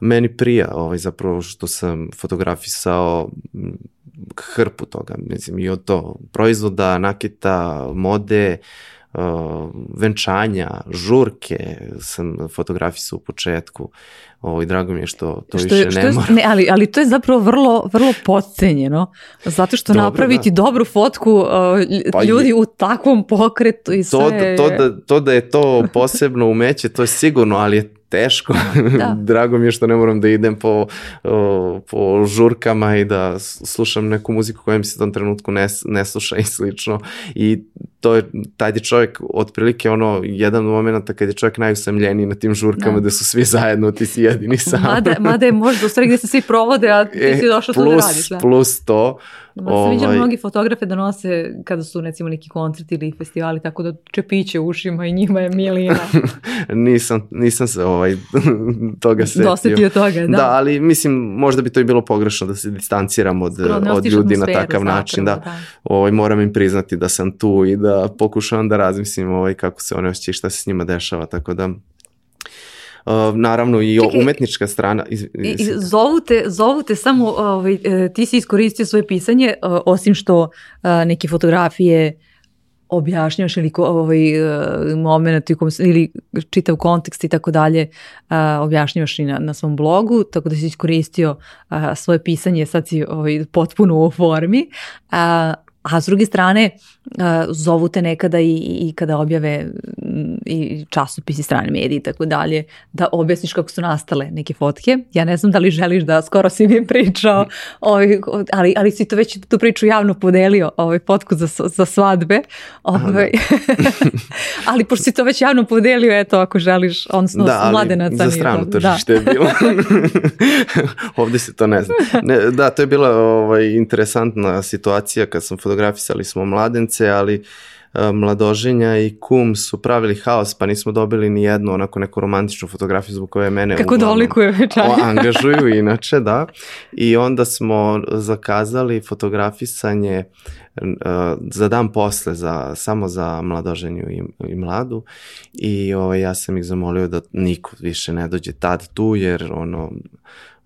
Meni prija ovaj, zapravo što sam fotografisao hrpu toga, mislim i od to proizvoda, nakita, mode, uh, venčanja, žurke sam fotografisao u početku. Ovo, i drago mi je što to Što više je, što ne je, mora. ne, ali, ali to je zapravo vrlo, vrlo podcenjeno, zato što Dobro, napraviti dobru fotku uh, Pa je- ljudi u takvom pokretu i sve... To, da- to, da, to da je to posebno umeće, to je sigurno, ali je teško. Da. Drago mi je što ne moram da idem po, po žurkama i da slušam neku muziku koja mi se u tom trenutku ne, ne sluša i slično. I to je, taj je čovjek otprilike ono, jedan od momenta kad je čovjek najusamljeniji na tim žurkama Da. da. su svi zajedno, ti si jedini sam. Mada, mada je možda u stvari gdje se svi provode, a ti E, si došao tu da plus, radiš. Da. plus to, Ma sam viđala ovaj- mnogi fotografe da nose kada su recimo neki koncerti ili festivali, tako da čepiće u ušima i njima je milina. nisam, nisam se ovaj, toga setio. Dosetio toga, da. Da. ali mislim, možda bi to i bilo pogrešno da se distanciram od, Skoro od ljudi na takav način. Da, zapravo, ovaj, moram im priznati da sam tu i da pokušavam da razmislim ovaj, kako se one osjećaju, šta se s njima dešava, tako da... Uh, naravno i Čekaj, umetnička strana iz, iz- zovu, te, zovu te samo, ovaj, e, ti si iskoristio svoje pisanje, e, osim što e, neke fotografije objašnjavaš ili ovaj, moment ili čitav kontekst i tako dalje objašnjavaš i na, na svom blogu, tako da si iskoristio svoje pisanje, sad si ovaj, potpuno u formi. A, a s druge strane, zovu te nekada i, i kada objave i časopisi, strane medije i tako dalje, da objasniš kako su nastale neke fotke. Ja ne znam da li želiš da skoro si mi pričao, ovaj, ali, ali si to već tu priču javno podelio, ovaj, fotku za, za svadbe. Ovaj, ali pošto si to već javno podelio, eto, ako želiš, odnosno da, ali mladenaca za strano to- tržište je bilo. Ovdje se to ne zna. Ne, da, to je bila ovaj, interesantna situacija kad sam fotografisali smo mladence, ali e, mladoženja i kum su pravili haos, pa nismo dobili ni jednu onako neku romantičnu fotografiju zbog koje mene Kako uglavnom dolikuje večaj. o- angažuju inače, da. I onda smo zakazali fotografisanje e, za dan posle, za, samo za mladoženju i, i mladu i ovaj, ja sam ih zamolio da niko više ne dođe tad tu jer ono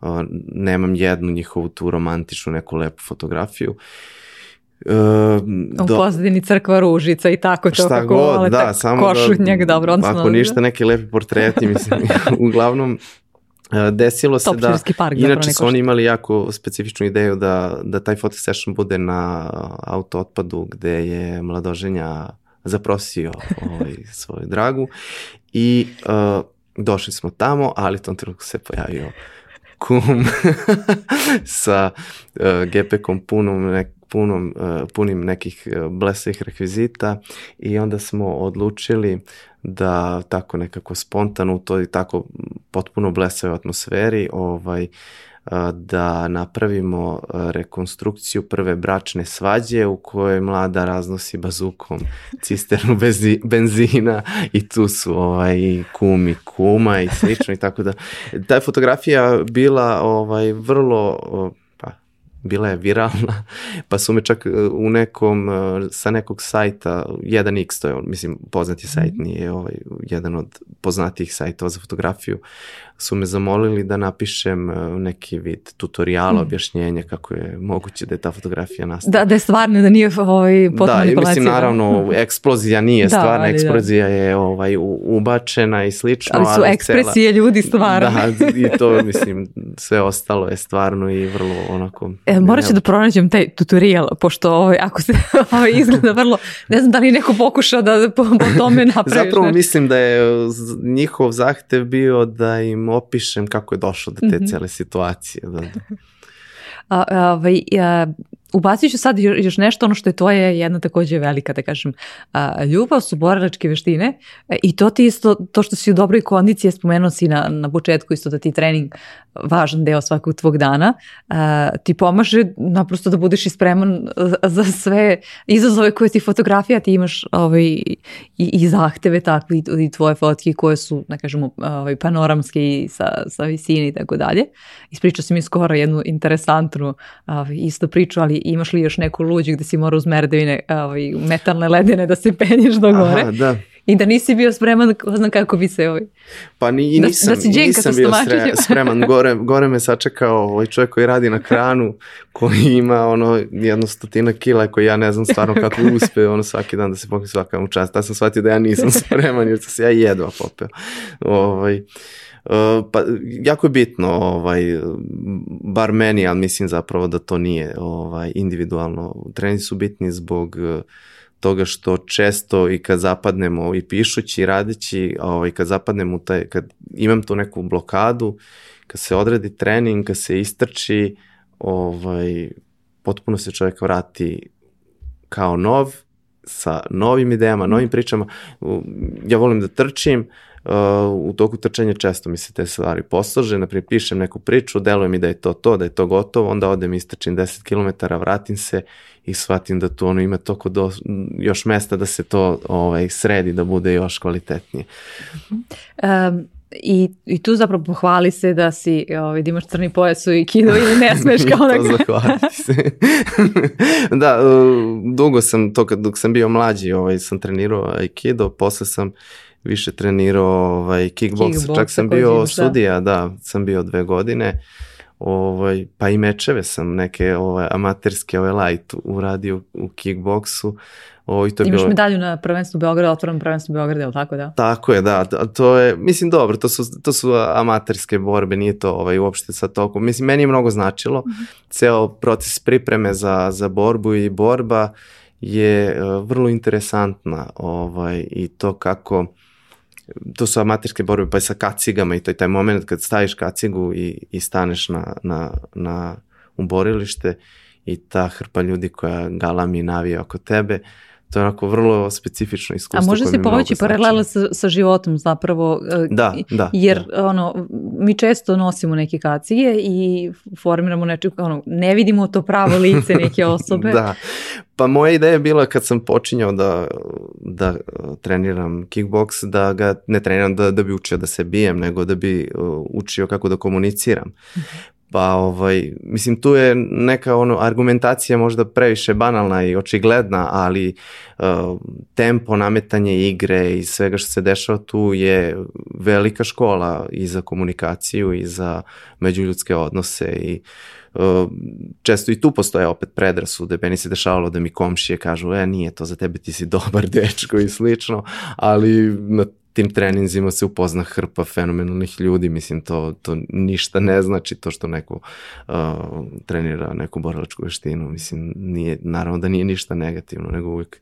o, nemam jednu njihovu tu romantičnu neku lepu fotografiju. E, U do- pozadini crkva ružica i tako to šta kako god, vole, da, samo košutnjak, da, dobro, odnosno, ako ništa neki lepi portreti, mislim, uglavnom e, desilo se da, park inače su oni imali jako specifičnu ideju da, da taj photo session bude na auto otpadu gde je mladoženja zaprosio ovaj, svoju dragu i uh, došli smo tamo, ali u tom trenutku se pojavio kum sa uh, gepekom punom nek, punom, uh, punim nekih uh, blesavih rekvizita i onda smo odlučili da tako nekako spontano u toj tako potpuno blesavoj atmosferi ovaj, a, da napravimo rekonstrukciju prve bračne svađe u kojoj mlada raznosi bazukom cisternu bezi, benzina i tu su ovaj, kum i kuma i slično i tako da. Ta fotografija bila ovaj, vrlo bila je viralna, pa su me čak e, u nekom, e, sa nekog sajta, 1x, to je, mislim, poznati sajt, nije ovaj, jedan od poznatijih sajtova za fotografiju, su me zamolili da napišem e, neki vid tutoriala, Mhm. objašnjenja kako je moguće da je ta fotografija nastala. Da, da je stvarno, da nije ovaj, potpuno Da, manipulacija. mislim, naravno, eksplozija nije Da, stvarna, ali da. eksplozija je ovaj, ubačena i slično. Ali su cela- ekspresije ljudi stvarno. Da, i to, mislim, sve ostalo je stvarno i vrlo onako... E, morat ću da pronađem taj tutorial, pošto ovaj, ako se ovaj, izgleda vrlo, ne znam da li neko pokušao da po, po tome napraviš. Zapravo nešto. mislim da je njihov zahtev bio da im opišem kako je došlo do te Mhm. cele situacije. Da, da. A, a, ovaj, a, ubacit ću sad još, nešto, ono što je tvoje jedna takođe velika, da kažem, ljubav su borilačke veštine e, i to ti isto, to što si u dobroj kondiciji, spomenuo si na, na početku isto da ti je trening važan deo svakog tvog dana, ti pomaže naprosto da budeš i spreman za, za sve izazove koje ti fotografija, ti imaš ovaj, i, i zahteve takve i, tvoje fotke koje su, da kažemo, ovaj, panoramske i sa, sa visine i tako dalje. Ispričao si mi skoro jednu interesantnu ovaj, isto priču, ali imaš li još neku luđu gde si mora uz merdevine ovaj, metalne ledene da se penješ do gore? Aha, da. I da nisi bio spreman, ko zna kako bi se ovaj... Pa ni, i Da- nisam, da si Đenka nisam sa bio sre- spreman. Gore, gore me sačekao ovaj čovjek koji radi na kranu, koji ima ono jedno stotina kila, koji ja ne znam stvarno kako uspe ono svaki dan da se pokri svaka mu čast. Ja sam shvatio da ja nisam spreman jer sam se ja jedva popeo. Ovaj, pa jako je bitno ovaj bar meni ali mislim zapravo da to nije ovaj individualno treninzi su bitni zbog uh, toga što često i kad zapadnemo i pišući i radeći, ovaj, kad zapadnemo taj, kad imam tu neku blokadu, kad se odradi trening, kad se istrči, ovaj, potpuno se čovjek vrati kao nov, sa novim idejama, novim pričama. Ja volim da trčim, uh, u toku trčanja često mi se te stvari poslože, naprijed pišem neku priču, deluje mi da je to to, da je to gotovo, onda odem istrčim 10 km, vratim se i shvatim da tu ono ima toliko do, još mesta da se to ovaj, sredi, da bude još kvalitetnije. Um, i, I tu zapravo pohvali se da si, ovaj, da imaš crni pojas u Aikido ili ne smeš kao da... to zahvaliti se. da, uh, dugo sam, to kad, dok sam bio mlađi, ovaj, sam trenirao Aikido, posle sam više trenirao ovaj, kickbox, Kickbox, čak sam bio imaš, da. sudija, da, sam bio dve godine, ovaj, pa i mečeve sam neke ovaj, amaterske ovaj, light uradio u kickboksu, ovaj, to je Imaš bilo... medalju na prvenstvu Beograda, otvorenom prvenstvu Beograda, je li tako da? Tako je, da, to je, mislim, dobro, to su, to su amaterske borbe, nije to ovaj, uopšte sa toliko, mislim, meni je mnogo značilo, ceo proces pripreme za, za borbu i borba je uh, vrlo interesantna, ovaj, i to kako, to su amaterske borbe, pa i sa kacigama i to je taj moment kad staviš kacigu i, i staneš na, na, na, u borilište i ta hrpa ljudi koja galami i navija oko tebe, to je onako vrlo specifično iskustvo. A može se povući znači. paralela sa, sa životom zapravo. e, Da, da, Jer da. ono, mi često nosimo neke kacige i formiramo nečeg, ono, ne vidimo to pravo lice neke osobe. Da. Pa moja ideja je bila kad sam počinjao da, da uh, treniram kickboks, da ga ne treniram da, da bi učio da se bijem, nego da bi uh, učio kako da komuniciram. Pa ovaj, mislim tu je neka ono argumentacija možda previše banalna i očigledna, ali uh, tempo, nametanje igre i svega što se dešava tu je velika škola i za komunikaciju i za međuljudske odnose i uh, često i tu postoje opet predrasude, meni se dešavalo da mi komšije kažu, e nije to za tebe, ti si dobar dečko i slično, ali na tim treninzima se upozna hrpa fenomenalnih ljudi, mislim to, to ništa ne znači to što neko uh, trenira neku borilačku veštinu, mislim nije, naravno da nije ništa negativno, nego uvijek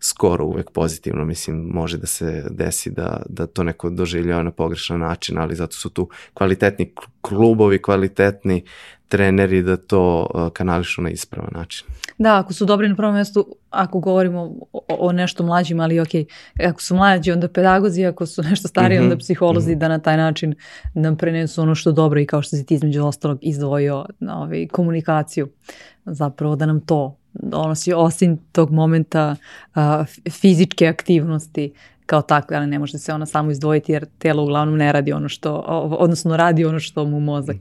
skoro uvek pozitivno, mislim može da se desi da, da to neko doživljava na pogrešan način, ali zato su tu kvalitetni klubovi, kvalitetni treneri da to uh, kanališu na ispravan način. Da, ako su dobri na prvom mjestu, ako govorimo o, o nešto mlađim, ali ok, ako su mlađi, onda pedagozi, ako su nešto stariji, onda Mhm, psiholozi, mhm. da na taj način nam prenesu ono što dobro i kao što si ti između ostalog izdvojio ovaj, komunikaciju, zapravo da nam to donosi osim tog momenta a, fizičke aktivnosti kao takve, ali ne može se ona samo izdvojiti jer telo uglavnom ne radi ono što, odnosno radi ono što mu mozak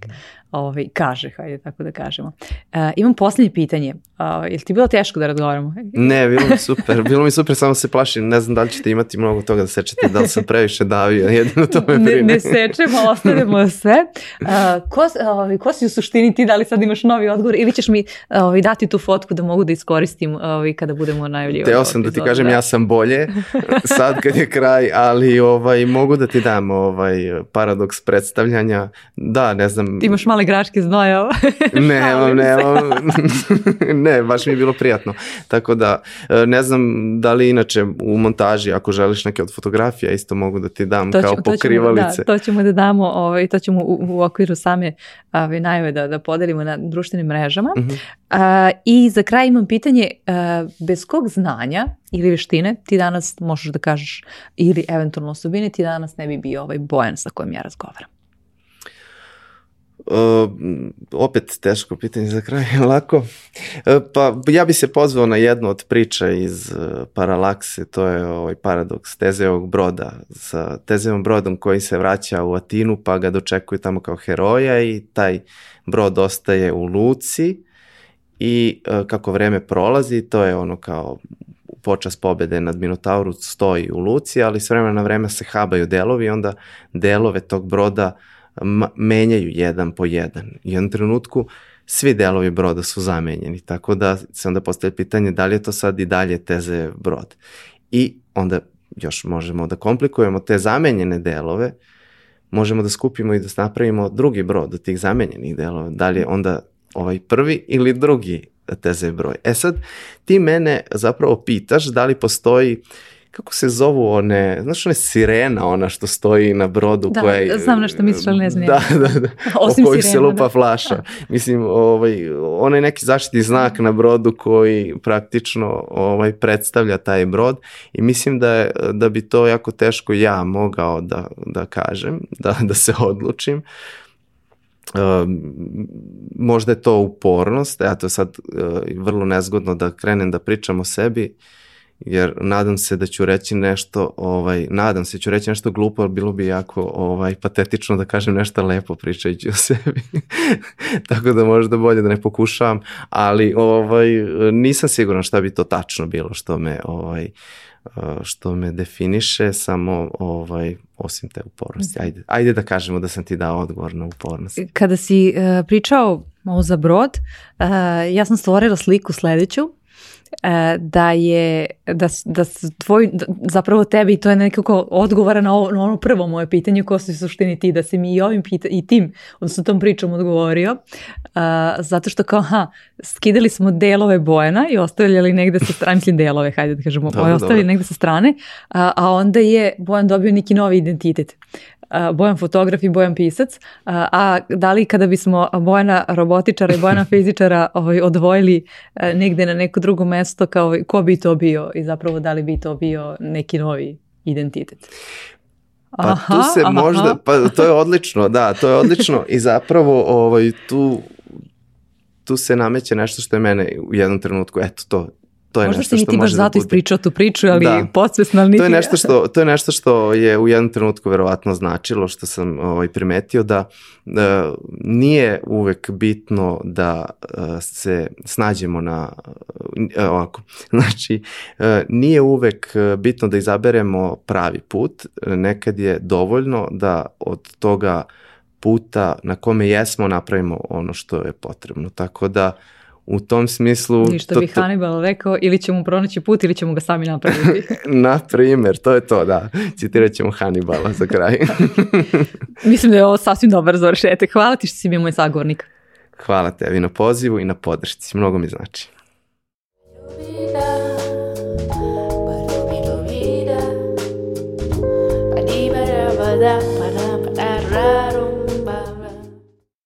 ovaj, kaže, hajde tako da kažemo. E, imam posljednje pitanje. Uh, je li ti bilo teško da razgovaramo? Ne, bilo mi super, bilo mi super, samo se plašim, ne znam da li ćete imati mnogo toga da sečete, da li sam previše davio, jedino to me ne, brine. ne sečemo, ostavimo sve. Uh, ko, ovaj, ko si u suštini ti, da li sad imaš novi odgovor ili ćeš mi ovaj, dati tu fotku da mogu da iskoristim ovaj, kada budemo najavljivali. Teo sam da ti kažem ja sam bolje sad kad je kraj, ali ovaj mogu da ti dam ovaj paradoks predstavljanja. Da, ne znam. Ti imaš male graške znoja. Nemam, nemam. ne, baš mi je bilo prijatno. Tako da, e, ne znam da li inače u montaži, ako želiš neke od fotografija, isto mogu da ti dam To, kao ćemo, to, ćemo, pokrivalice. da, to ćemo da damo, ovaj, to ćemo u, u okviru same ovaj, najave da, da podelimo na društvenim mrežama. Mhm. A, I za kraj imam pitanje, a, bez kog znanja ili veštine ti danas možeš da kažeš, ili eventualno osobine, ti danas ne bi bio ovaj Bojan sa kojim ja razgovaram. Uh, opet teško pitanje za kraj, lako. Uh, pa ja bi se pozvao na jednu od priča iz uh, Paralakse, to je ovaj paradoks Tezevog broda, sa Tezevom brodom koji se vraća u Atinu pa ga dočekuju tamo kao heroja i taj brod ostaje u luci i uh, kako vreme prolazi, to je ono kao počas pobede nad Minotauru stoji u luci, ali s vremena na vreme se habaju delovi i onda delove tog broda menjaju jedan po jedan. U jednom trenutku svi delovi broda su zamenjeni, tako da se onda postaje pitanje da li je to sad i dalje teze brod. I onda još možemo da komplikujemo te zamenjene delove, možemo da skupimo i da napravimo drugi brod od tih zamenjenih delova. Da li je onda ovaj prvi ili drugi TZ broj. E sad, ti mene zapravo pitaš da li postoji kako se zovu one, znaš one sirena, ona što stoji na brodu da, koja je... znam nešto misliš, ali ne znam. Da, da, da, Osim o kojoj sirena, se lupa da. flaša. Mislim, ovaj, onaj neki zaštitni znak na brodu koji praktično ovaj, predstavlja taj brod i mislim da, je, da bi to jako teško ja mogao da, da kažem, da, da se odlučim. Um, možda je to upornost, ja to sad uh, vrlo nezgodno da krenem da pričam o sebi, jer nadam se da ću reći nešto, ovaj, nadam se da ću reći nešto glupo, ali bilo bi jako ovaj, patetično da kažem nešto lepo pričajući o sebi. Tako da možda bolje da ne pokušavam, ali ovaj, nisam siguran šta bi to tačno bilo što me ovaj, što me definiše, samo ovaj, osim te upornosti. Ajde, ajde da kažemo da sam ti dao odgovor na upornost. Kada si uh, pričao ovo za brod, uh, ja sam stvorila sliku sledeću, da je, da, da tvoj, da, zapravo tebi, i to je nekako odgovara na, ovo, na ono prvo moje pitanje, ko su suštini ti, da si mi i ovim pita, i tim, odnosno tom pričom odgovorio, uh, zato što kao, ha, skidali smo delove Bojana i ostavljali negde sa strane, mislim delove, hajde da kažemo, dobro, ostavili dobro. negde sa strane, a, a onda je Bojan dobio neki novi identitet. Bojan fotograf i Bojan pisac, a da li kada bismo Bojana robotičara i Bojana fizičara ovaj, odvojili negde na neko drugo mesto, kao ko bi to bio i zapravo da li bi to bio neki novi identitet? Pa aha, tu se aha. možda, pa to je odlično, da, to je odlično i zapravo ovaj, tu tu se nameće nešto što je mene u jednom trenutku, eto to, to je Možda nešto što ti baš zato da ispričao tu priču, ali Da. podsvesno, ali niti... To je nešto što to je nešto što je u jednom trenutku verovatno značilo što sam ovaj primetio da uh, nije uvek bitno da uh, se snađemo na uh, ovako. Znači uh, nije uvek uh, bitno da izaberemo pravi put, nekad je dovoljno da od toga puta na kome jesmo napravimo ono što je potrebno. Tako da u tom smislu... I što bi Hannibal rekao, ili ćemo pronaći put ili ćemo ga sami napraviti. na primjer, to je to, da. Citirat ćemo Hannibala za kraj. Mislim da je ovo sasvim dobar završetak. Hvala ti što si mi moj sagovornik. Hvala tebi na pozivu i na podršci. Mnogo mi znači. Ljubida, pa, pa